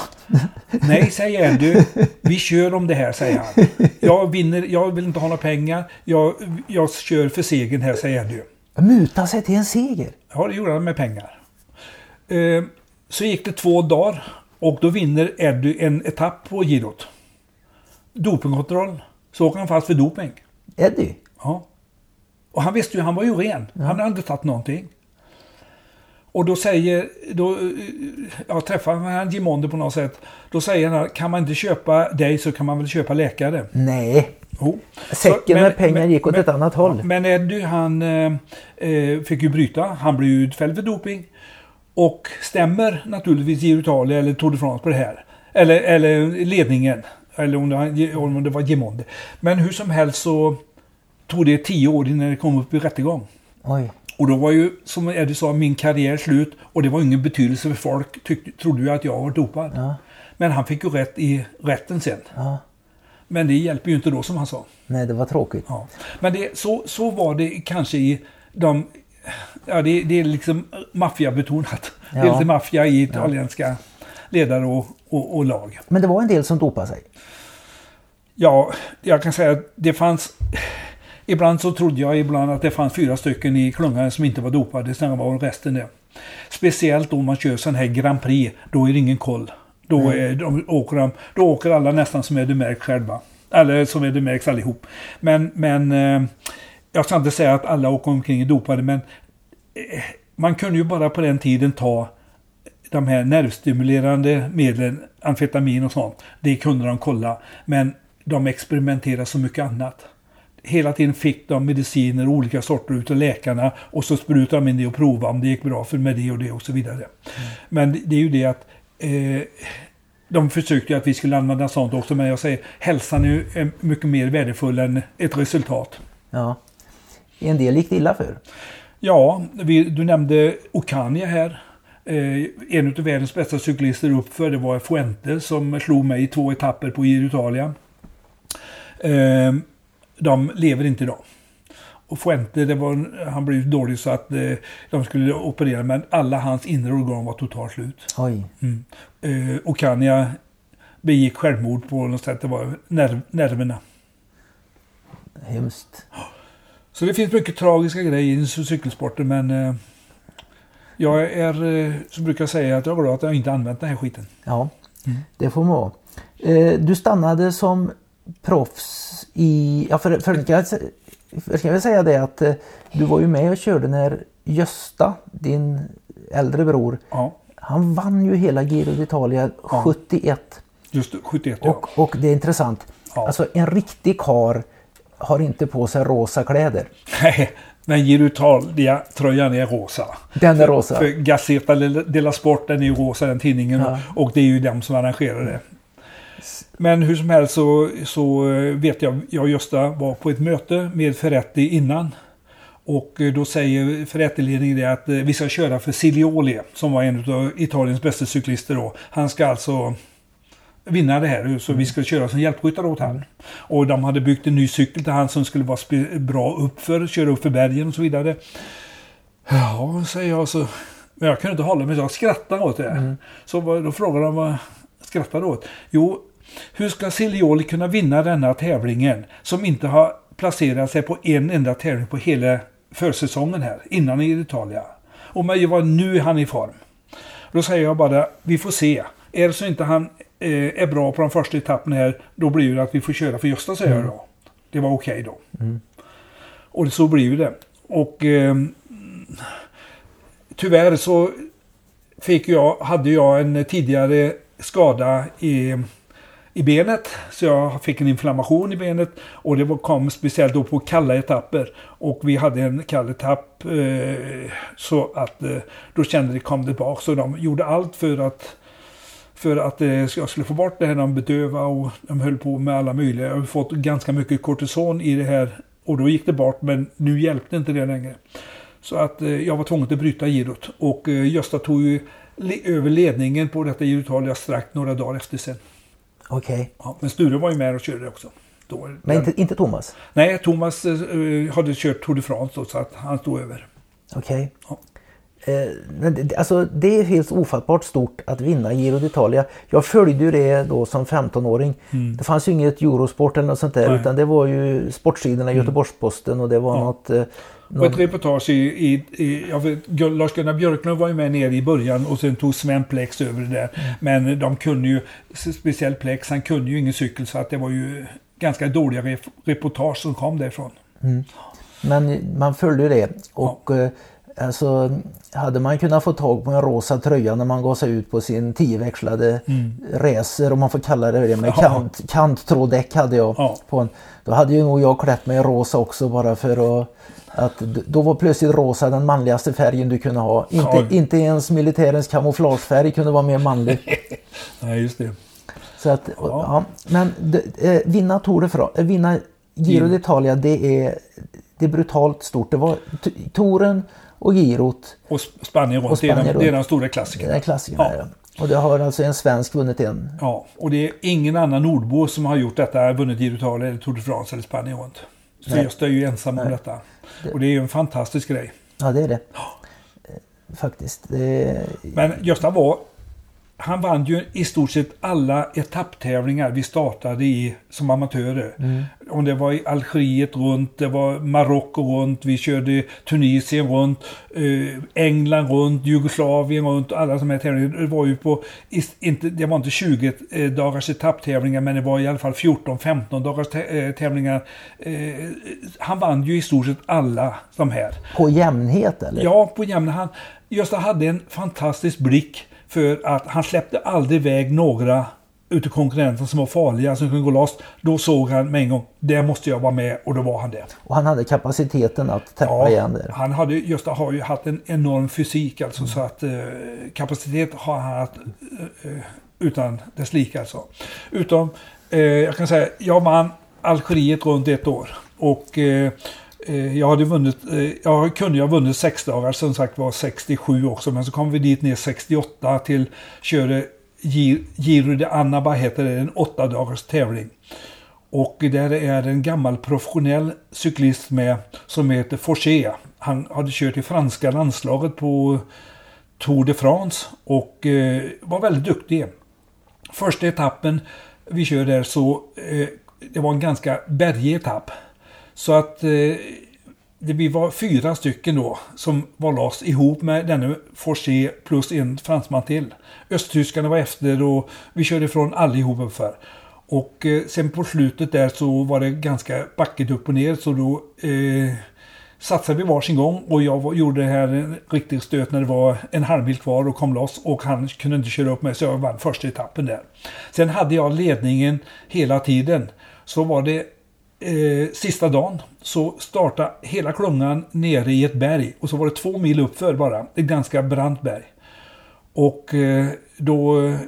Nej, säger Eddie. Vi kör om det här, säger han. Jag vinner, jag vill inte ha några pengar. Jag, jag kör för segern här, säger Eddie. Muta sig till en seger. Ja, det gjorde han med pengar. Eh, så gick det två dagar och då vinner Eddie en etapp på girot. Dopingkontroll. Så åker han fast för doping. Eddie? Ja. Och han visste ju, han var ju ren. Han hade inte tagit någonting. Och då säger, då, jag träffar han Gimondi på något sätt. Då säger han, kan man inte köpa dig så kan man väl köpa läkare. Nej. Jo. Säcken Så- med pengar gick åt ett annat håll. Men Eddie han eh, eh, fick ju bryta. Han blev ju utfälld för doping. Och stämmer naturligtvis Giro Italia eller Tour de France på det här. Eller, eller ledningen. Eller om det, var, om det var Gimondi. Men hur som helst så tog det tio år innan det kom upp i rättegång. Oj. Och då var ju, som Eddie sa, min karriär slut. Och det var ingen betydelse för folk tyckte, trodde ju att jag var dopad. Ja. Men han fick ju rätt i rätten sen. Ja. Men det hjälper ju inte då som han sa. Nej, det var tråkigt. Ja. Men det, så, så var det kanske i de... Ja, det, det är liksom maffiabetonat. Det är Ja. lite maffia i italienska ledare och, och, och lag. Men det var en del som dopade sig. Ja, jag kan säga att det fanns... Ibland så trodde jag ibland att det fanns fyra stycken i klungan som inte var dopade. Sen var resten det. Speciellt om man kör sån här Grand Prix. Då är det ingen koll. Då, Mm. är, de, åker de, då åker alla nästan som är det märkt själva. Eller som är det märks allihop. Men, men eh, jag ska inte säga att alla åker omkring är dopade. Men eh, man kunde ju bara på den tiden ta de här nervstimulerande medlen, amfetamin och sånt. Det kunde de kolla. Men de experimenterade så mycket annat. Hela tiden fick de mediciner, olika sorter utav läkarna och så sprutade de in det och provade om det gick bra för med det och det och så vidare. Men det- är ju det att eh, de försökte ju att vi skulle använda sånt också men jag säger hälsan är ju eh, mycket mer värdefull än ett resultat. Ja. En del gick det illa för. Ja, vi, du nämnde Ocania här. Eh, en av världens bästa cyklister uppför det var Fuente som slog mig i två etapper på Giro Italia. Eh, de lever inte idag. Och Fuente, det var, han blev dålig så att eh, de skulle operera men alla hans inre organ var totalt slut. Oj. Mm. Eh, Ocania begick självmord på något sätt. Det var nerv, nerverna. Hemskt. Så det finns mycket tragiska grejer i cykelsporten men eh, jag är, eh, som brukar säga, att jag är glad att jag inte använt den här skiten. Ja, Mm. det får man vara. Eh, Du stannade som proffs i... Ja, för, för, jag, för ska jag säga det att eh, du var ju med och körde när Gösta, din äldre bror, Ja, han vann ju hela Giro d'Italia 71. just det, 71 ja. Och, och det är intressant. Ja. Alltså en riktig kar har inte på sig rosa kläder. Nej, men Giro Italia-tröjan är rosa. Den är rosa. För Gazzetta della Sport, den är ju rosa den tidningen. Ja. Och det är ju dem som arrangerar det. Men hur som helst så, så eh, vet jag, jag och Gösta var på ett möte med Ferretti innan. Och eh, då säger Ferretti-ledningen det att eh, vi ska köra för Silioli, som var en av Italiens bästa cyklister då. Han ska alltså vinna det här, så vi ska köra som hjälpryttare åt han. Och de hade byggt en ny cykel till han som skulle vara bra uppför, köra upp för bergen och så vidare. Ja, säger jag så. Men jag kunde inte hålla mig, så jag skrattade åt det. Så vad- då frågade de vad jag skrattade åt. Jo, hur ska Silioli kunna vinna denna tävlingen som inte har placerat sig på en enda tävling på hela försäsongen här, innan i Italia? Och men vad nu är han i form. Då säger jag bara, vi får se. Är det så inte han eh, är bra på de första etapperna här, då blir det att vi får köra för Gösta, säger jag då. Det var okej då. Och så blir det. Och eh, tyvärr så fick jag, hade jag en tidigare skada i, i benet. Så jag fick en inflammation i benet. Och det kom speciellt då på kalla etapper. Och vi hade en kall etapp. Eh, så att eh, då kände det kom tillbaka. Så de gjorde allt för att för att eh, jag skulle få bort det här. De bedöva och de höll på med alla möjliga. Jag har fått ganska mycket kortison i det här. Och då gick det bort men nu hjälpte inte det längre. Så att eh, jag var tvungen att bryta girot. Och eh, Gösta tog ju över ledningen på detta girotal, jag strax några dagar efter sen. Okej. Ja, men Sture var ju med och körde också. Då, Men inte, inte Thomas? Nej, Thomas eh, hade kört Tour de France då, så att han stod över. Okej. Ja. Eh, alltså, det är helt ofattbart stort att vinna Giro d'Italia. Jag följde ju det då som 15-åring. Det fanns ju inget Eurosport eller något sånt där Mm. Nej. Mm. utan det var ju sportsidorna i Göteborgs-Posten och det var Ja. något... Eh, Och ett reportage i, i, i vet, Gun- Lars-Gunnar Björklund var ju med nere i början och sen tog Sven Plex över det där. Men de kunde ju, speciellt Plex, han kunde ju ingen cykel så att det var ju ganska dåliga rep- reportage som kom därifrån. men man följde det. Och eh, alltså, hade man kunnat få tag på en rosa tröja när man gav sig ut på sin tioväxlade racer, om man får kalla det det, med Mm. Ja. kant, kanttråddäck hade jag Ja. på en. Då hade ju nog jag klätt mig i rosa också bara för att att då var plötsligt rosa den manligaste färgen du kunde ha. Inte, Ja. inte ens militärens kamouflagefärg kunde vara mer manlig. (laughs) Nej, just det. Så att, ja. men d- eh, vinna Tour de France, eh, vinna Giro d'Italia det är, det är brutalt stort. Det var Touren och Girot, Och Sp- Spanien runt, Och det, är Spanien de, det är runt. de stora det klassikerna. är klassikerna. Ja. Ja. Och det har alltså en svensk vunnit en. Ja, och det är ingen annan nordbo som har gjort detta, vunnit Giro d'Italia eller Tour de France eller Spanien runt. Så Nej. Gösta är ju ensam om detta. Och det är ju en fantastisk grej. Ja det är det. Eh, Faktiskt. Det, Men Gösta var... han vann ju i stort sett alla etapptävlingar vi startade i som amatörer. Mm. Om det var i Algeriet runt, det var Marocko runt, vi körde Tunisien runt, eh, England runt, Jugoslavien runt, alla de här tävlingarna. Det var ju på, inte, det var inte 20 eh, dagars etapptävlingar men det var i alla fall 14-15 dagars tävlingar. Han vann ju i stort sett alla de här. På jämnhet eller? Ja, på jämnhet. Han, Gösta hade en fantastisk blick för att han släppte aldrig iväg några utav konkurrenterna som var farliga, som kunde gå loss. Då såg han med en gång, där måste jag vara med och då var han det. Och han hade kapaciteten att täppa ja, igen där. Han hade, just har ju haft en enorm fysik alltså mm. så att eh, kapacitet har han haft eh, eh, utan dess like alltså. Utom, eh, jag kan säga, jag vann Algeriet runt ett år och Eh, Eh, jag hade vunnit, eh, jag kunde ju ha vunnit sex dagar som sagt var 67 också. Men så kom vi dit ner 68 till körde Giro de Annaba heter det, en åtta dagars tävling. Och där är en gammal professionell cyklist med som heter Forché. Han hade kört i franska landslaget på Tour de France och eh, var väldigt duktig. Första etappen vi kör där så eh, det var en ganska bergig etapp. Så att eh, det, vi var fyra stycken då som var loss ihop med denne Forcé plus en fransman till. Östtyskarna var efter och vi körde ifrån allihop ungefär. Och eh, sen på slutet där så var det ganska backigt upp och ner så då eh, satsade vi varsin gång och jag var, gjorde det här en riktig stöt när det var en halvmil kvar och kom loss och han kunde inte köra upp mig så jag vann första etappen där. Sen hade jag ledningen hela tiden. Så var det eh, sista dagen så startade hela klungan nere i ett berg och så var det två mil uppför bara. Ett ganska brant berg. Och eh, då eh,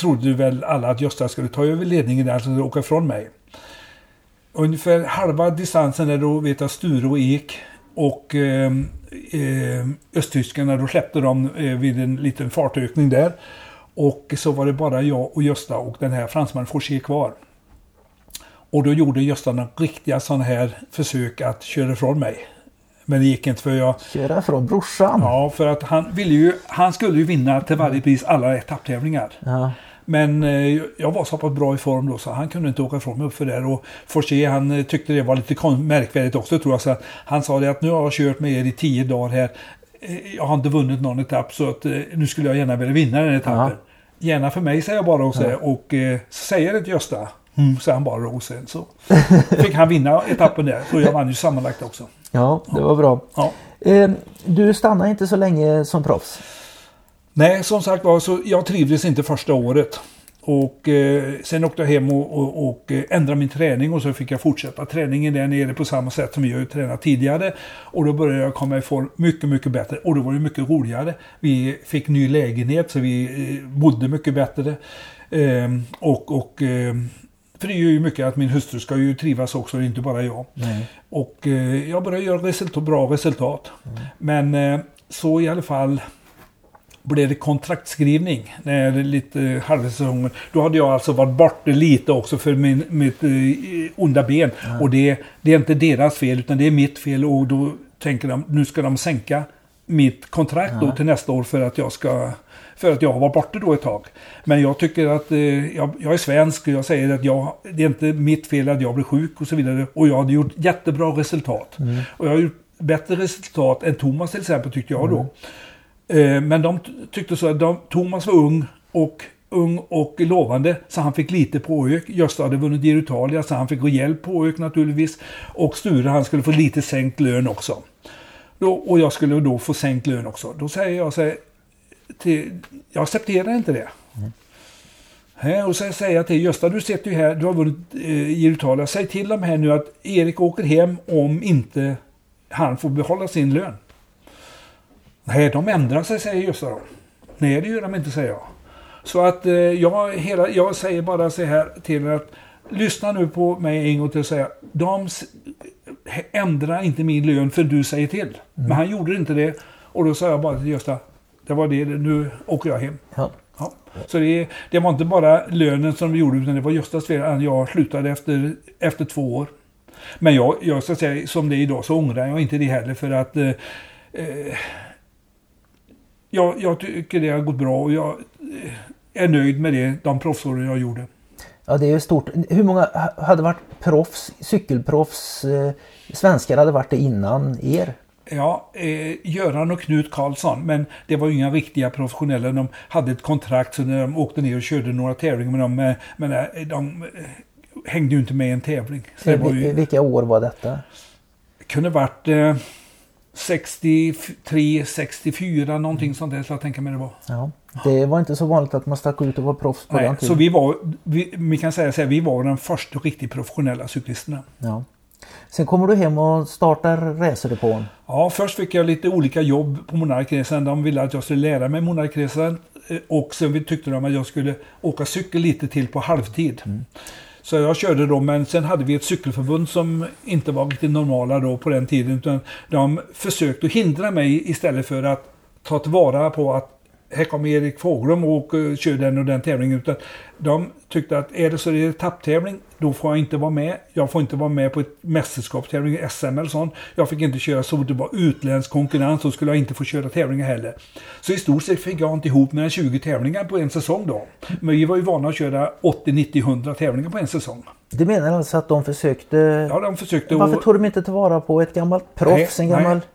trodde väl alla att Gösta skulle ta över ledningen där alltså åka ifrån mig. Ungefär halva distansen där då vet jag Sture och Ek och eh, eh, östtyskarna då släppte de eh, vid en liten fartökning där. Och så var det bara jag och Gösta och den här fransmannen Forsier kvar. Och då gjorde Gösta några riktiga sådana här försök att köra ifrån mig. Men det gick inte för jag... Köra från brorsan? Ja, för att han ville ju... Han skulle ju vinna till varje pris alla etapptävlingar. Ja. Men eh, jag var så pass bra i form då så han kunde inte åka ifrån mig uppför där. Och Forché han eh, tyckte det var lite märkvärdigt också tror jag. Så han sa det att nu har jag kört med er i tio dagar här. Eh, jag har inte vunnit någon etapp så att nu skulle jag gärna vilja vinna den etappen. Ja. Gärna för mig säger jag bara också. Ja. Och så säger det till Gösta. Mm, så han bara och sen så fick han vinna etappen där. Och jag vann ju sammanlagt också. Ja, det var bra. Ja. Eh, du stannade inte så länge som proffs? Nej, som sagt var så jag trivdes inte första året. Och eh, sen åkte jag hem och, och, och, eh, ändrade min träning och så fick jag fortsätta träningen där nere på samma sätt som jag har tränat tidigare. Och då började jag komma i form mycket, mycket bättre. Och då var det mycket roligare. Vi fick ny lägenhet så vi eh, bodde mycket bättre. Eh, och, och eh, för det gör ju mycket att min hustru ska ju trivas också, inte bara jag. Nej. Och eh, jag började göra resultat, bra resultat. Mm. Men eh, så i alla fall blev det kontraktskrivning när lite halvsäsongen. Då hade jag alltså varit borta lite också för min, mitt eh, onda ben. Mm. Och det, det är inte deras fel utan det är mitt fel och då tänker de nu ska de sänka mitt kontrakt mm. då till nästa år för att jag ska för att jag var borta då ett tag. Men jag tycker att eh, jag, jag, är svensk och jag säger att jag, det är inte mitt fel att jag blev sjuk och så vidare. Och jag hade gjort jättebra resultat. Mm. Och jag har gjort bättre resultat än Thomas till exempel tyckte jag då. Mm. Eh, men de tyckte så att de, Thomas var ung och ung och lovande så han fick lite påök. Gösta hade vunnit Giro Italia så han fick hjälp påök naturligtvis. Och Sture han skulle få lite sänkt lön också. Då, och jag skulle då få sänkt lön också. Då säger jag så här, till, jag accepterar inte det. Mm. och så säger jag till Gösta, du sitter ju här, du har vunnit eh, Italia. Säg till dem här nu att Erik åker hem om inte han får behålla sin lön. Nej, de ändrar sig, säger Gösta då. Nej, det gör de inte, säger jag. Så att eh, jag, hela, jag säger bara så här till att lyssna nu på mig en gång till och säga. De ändrar inte min lön för du säger till. Mm. Men han gjorde inte det. Och då sa jag bara till Gösta, det var det, nu åker jag hem. Ja. Ja. Så det, det, var inte bara lönen som vi gjorde utan det var Göstas fel jag slutade efter, efter två år. Men jag, jag ska säga som det är idag så ångrar jag inte det heller för att eh, eh, jag, jag tycker det har gått bra och jag, eh, är nöjd med det, de proffsåren jag gjorde. Ja, det är ju stort. Hur många ha- hade varit proffs, cykelproffs, eh, svenskar hade varit det innan er? Ja, eh, Göran och Knut Karlsson, men det var ju inga riktiga professionella. De hade ett kontrakt så när de åkte ner och körde några tävlingar med dem, eh, men eh, de eh, hängde ju inte med i en tävling. Så det ju, Vilka år var detta? kunde varit eh, 63, 64 någonting sånt där, så jag tänker mig det var. Ja. Det var inte så vanligt att man stack ut och var proffs på Nej, den så tiden. vi var, vi, vi kan säga så här, vi var de första riktigt professionella cyklisterna. Ja. Sen kommer du hem och startar racerdepån. Ja, först fick jag lite olika jobb på Monarkresan. De ville att jag skulle lära mig Monarkresan eh, och sen tyckte de att jag skulle åka cykel lite till på halvtid. Så jag körde då, men sen hade vi ett cykelförbund som inte var riktigt normala då på den tiden. Utan de försökte hindra mig istället för att ta tillvara på att här kommer Erik Fågelum och kör den och den tävlingen. Utan de tyckte att är det så det är etapptävling, då får jag inte vara med. Jag får inte vara med på ett mästerskapstävling, SM eller sånt. Jag fick inte köra så det var utländsk konkurrens, så skulle jag inte få köra tävlingar heller. Så i stort sett fick jag inte ihop än 20 tävlingar på en säsong då. Men vi var ju vana att köra 80, 90, 100 tävlingar på en säsong. Du menar alltså att de försökte... Ja, de försökte Varför att- tog de inte tillvara på ett gammalt proffs? Nej, en gammal... nej.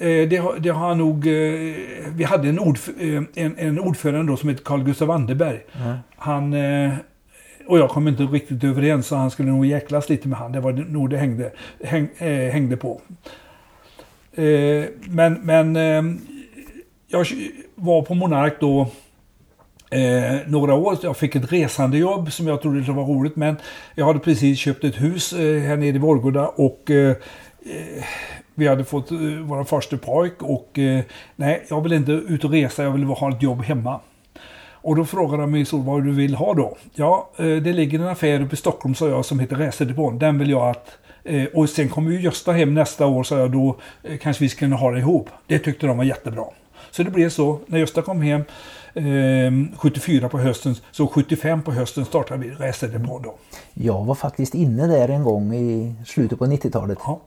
Eh, Det det har nog... eh, Vi hade en, ordf eh, en, en ordförande då som heter Carl Gustav Anderberg. Han... eh, Och jag kom inte riktigt överens så han skulle nog jäklas lite med han. Det var nog det hängde, häng, hängde på. Men, men jag var på Monark då eh, några år. Jag fick ett resandejobb som jag trodde det var roligt. Men jag hade precis köpt ett hus eh, här nere i Vårgårda och eh, vi hade fått eh, vår första pojk och eh, nej, jag vill inte ut och resa, jag vill ha ett jobb hemma. Och då frågade de mig så vad du vill ha då? Ja, eh, det ligger en affär uppe i Stockholm sa jag som heter Reserdepån. Den vill jag att och sen kommer ju Gösta hem nästa år sa jag då kanske vi ska kunna ha det ihop. Det tyckte de var jättebra. Så det blev så. När Gösta kom hem eh, 74 på hösten så 75 på hösten startade vi Reserdepån då. Jag var faktiskt inne där en gång i slutet på 90-talet. Ja.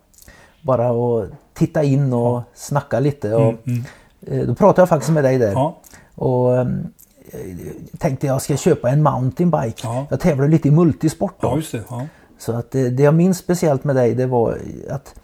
Bara att titta in och snacka lite. Och, Mm, eh, Då pratade jag faktiskt med dig där. ja. Och eh, tänkte jag ska köpa en mountainbike. Ja. Jag tävlar lite i multisport då. ja, det. Ja. Så att det, det jag minns speciellt med dig det var att,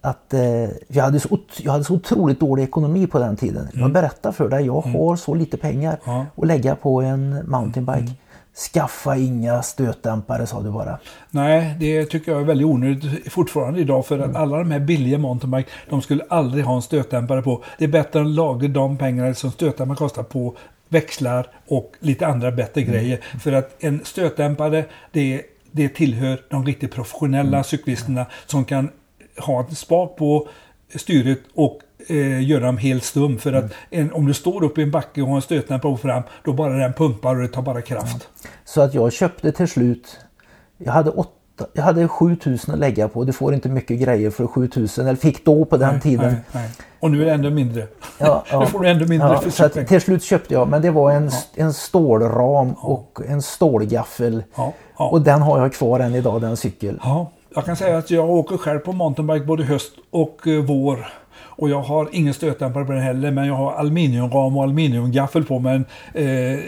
att eh, jag, hade så, jag hade så otroligt dålig ekonomi på den tiden. Jag berättar för dig, jag har så lite pengar Mm. Ja. att lägga på en mountainbike. Skaffa inga stötdämpare sa du bara. Nej, det tycker jag är väldigt onödigt fortfarande idag för att alla de här billiga mountainbike, de skulle aldrig ha en stötdämpare på. Det är bättre att laga de pengarna som stötdämpare kostar på växlar och lite andra bättre grejer. För att en stötdämpare, det, det tillhör de riktigt professionella cyklisterna som kan ha en spak på styret och eh, göra dem helt stum. För att en, om du står upp i en backe och har en stötdämpare på fram, då bara den pumpar och det tar bara kraft. Så att jag köpte till slut, jag hade, åtta, jag hade 7000 att lägga på. Du får inte mycket grejer för 7000, eller fick då på den tiden. Nej, nej. Och nu är det ännu mindre. Ja, (laughs) Nu får du ännu mindre ja, för så att cykeln. Till slut köpte jag, men det var en, en stålram och en stålgaffel. Ja, ja. Och den har jag kvar än idag, den cykel. Ja, jag kan säga att jag åker själv på mountainbike både höst och eh, vår. Och jag har ingen stötdämpare på den heller, men jag har aluminiumram och aluminiumgaffel på. Men eh,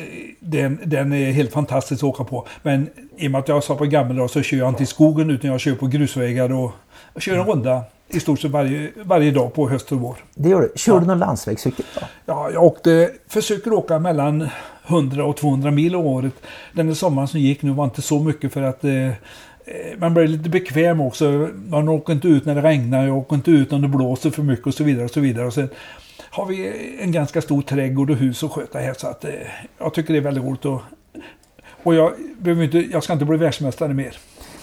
den, den är helt fantastisk att åka på. Men i och med att jag sa på dagar så kör jag inte i skogen utan jag kör på grusvägar och jag kör en runda i stort sett varje, varje dag på höst och vår. Det gör du. Kör du någon landsvägscykel då? Ja, jag åkte, försöker åka mellan 100 och 200 mil om året. Den där sommaren som gick nu var inte så mycket för att eh, Eh, man blir lite bekväm också. Man åker inte ut när det regnar, jag åker inte ut om det blåser för mycket och så vidare. Och så vidare. Och sen har vi en ganska stor trädgård och hus att sköta här så att eh, jag tycker det är väldigt roligt. Och, och jag, behöver inte, jag ska inte bli världsmästare mer.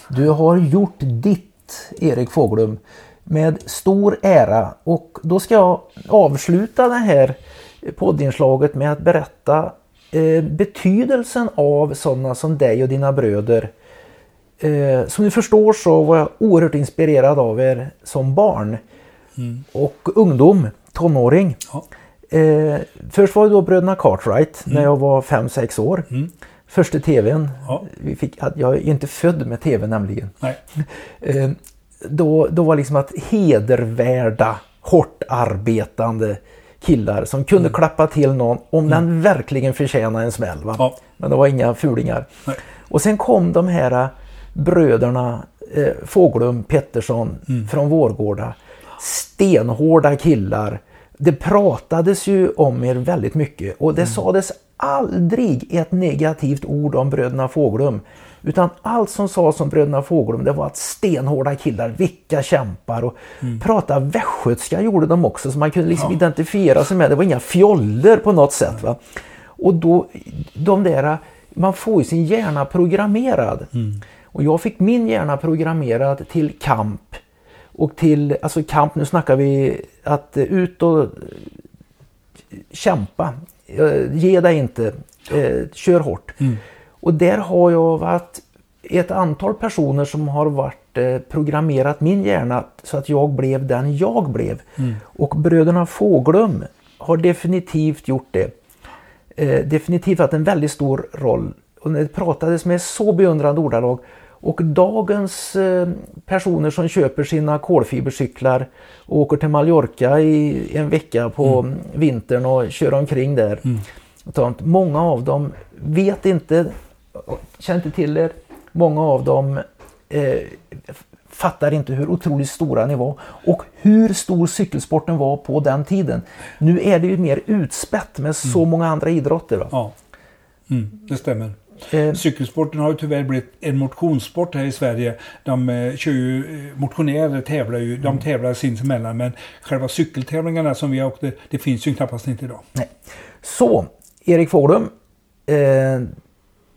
Du har gjort ditt, Erik Fåglum. med stor ära. Och då ska jag avsluta det här poddinslaget med att berätta eh, betydelsen av sådana som dig och dina bröder. Eh, som ni förstår så var jag oerhört inspirerad av er som barn och ungdom, tonåring. Ja. Eh, först var det då bröderna Cartwright när jag var 5-6 år. Första tvn. Ja. Vi fick, jag är inte född med tv nämligen. (laughs) Eh, då, då var liksom att hedervärda, hårt arbetande killar som kunde klappa till någon om den verkligen förtjänade en smäll. Ja. Men det var inga fulingar. Nej. Och sen kom de här bröderna eh, Fåglum Pettersson från Vårgårda. Stenhårda killar. Det pratades ju om er väldigt mycket och det sades aldrig ett negativt ord om bröderna Fåglum. Utan allt som sades om bröderna Fåglum det var att stenhårda killar, vilka kämpar och prata västgötska gjorde de också så man kunde liksom identifiera sig med det. var inga fjoller på något sätt. Va? Och då, de där, man får ju sin hjärna programmerad. Och jag fick min hjärna programmerad till kamp. Och till, alltså kamp, nu snackar vi att ut och kämpa. Eh, Ge dig inte, eh, kör hårt. Och där har jag varit ett antal personer som har varit eh, programmerat min hjärna så att jag blev den jag blev. Och bröderna Fåglum har definitivt gjort det. Eh, definitivt haft en väldigt stor roll. Och det pratades med så beundrande ordalag. Och dagens eh, personer som köper sina kolfibercyklar och åker till Mallorca i en vecka på vintern och kör omkring där. Sånt. Många av dem vet inte, känner inte till er. Många av dem eh, fattar inte hur otroligt stora ni var och hur stor cykelsporten var på den tiden. Nu är det ju mer utspätt med så många andra idrotter. Va? Ja, mm, det stämmer. Eh, Cykelsporten har ju tyvärr blivit en motionssport här i Sverige. De eh, kör ju, eh, motionärer tävlar ju, de tävlar sinsemellan men själva cykeltävlingarna som vi åkte, det finns ju knappast inte idag. Nej. Så, Erik Fåglum. Eh,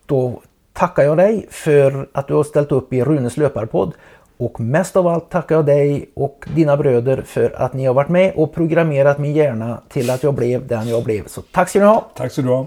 då tackar jag dig för att du har ställt upp i Runes löparpodd. Och mest av allt tackar jag dig och dina bröder för att ni har varit med och programmerat min hjärna till att jag blev den jag blev. Så tack ska ni ha! Tack så du ha.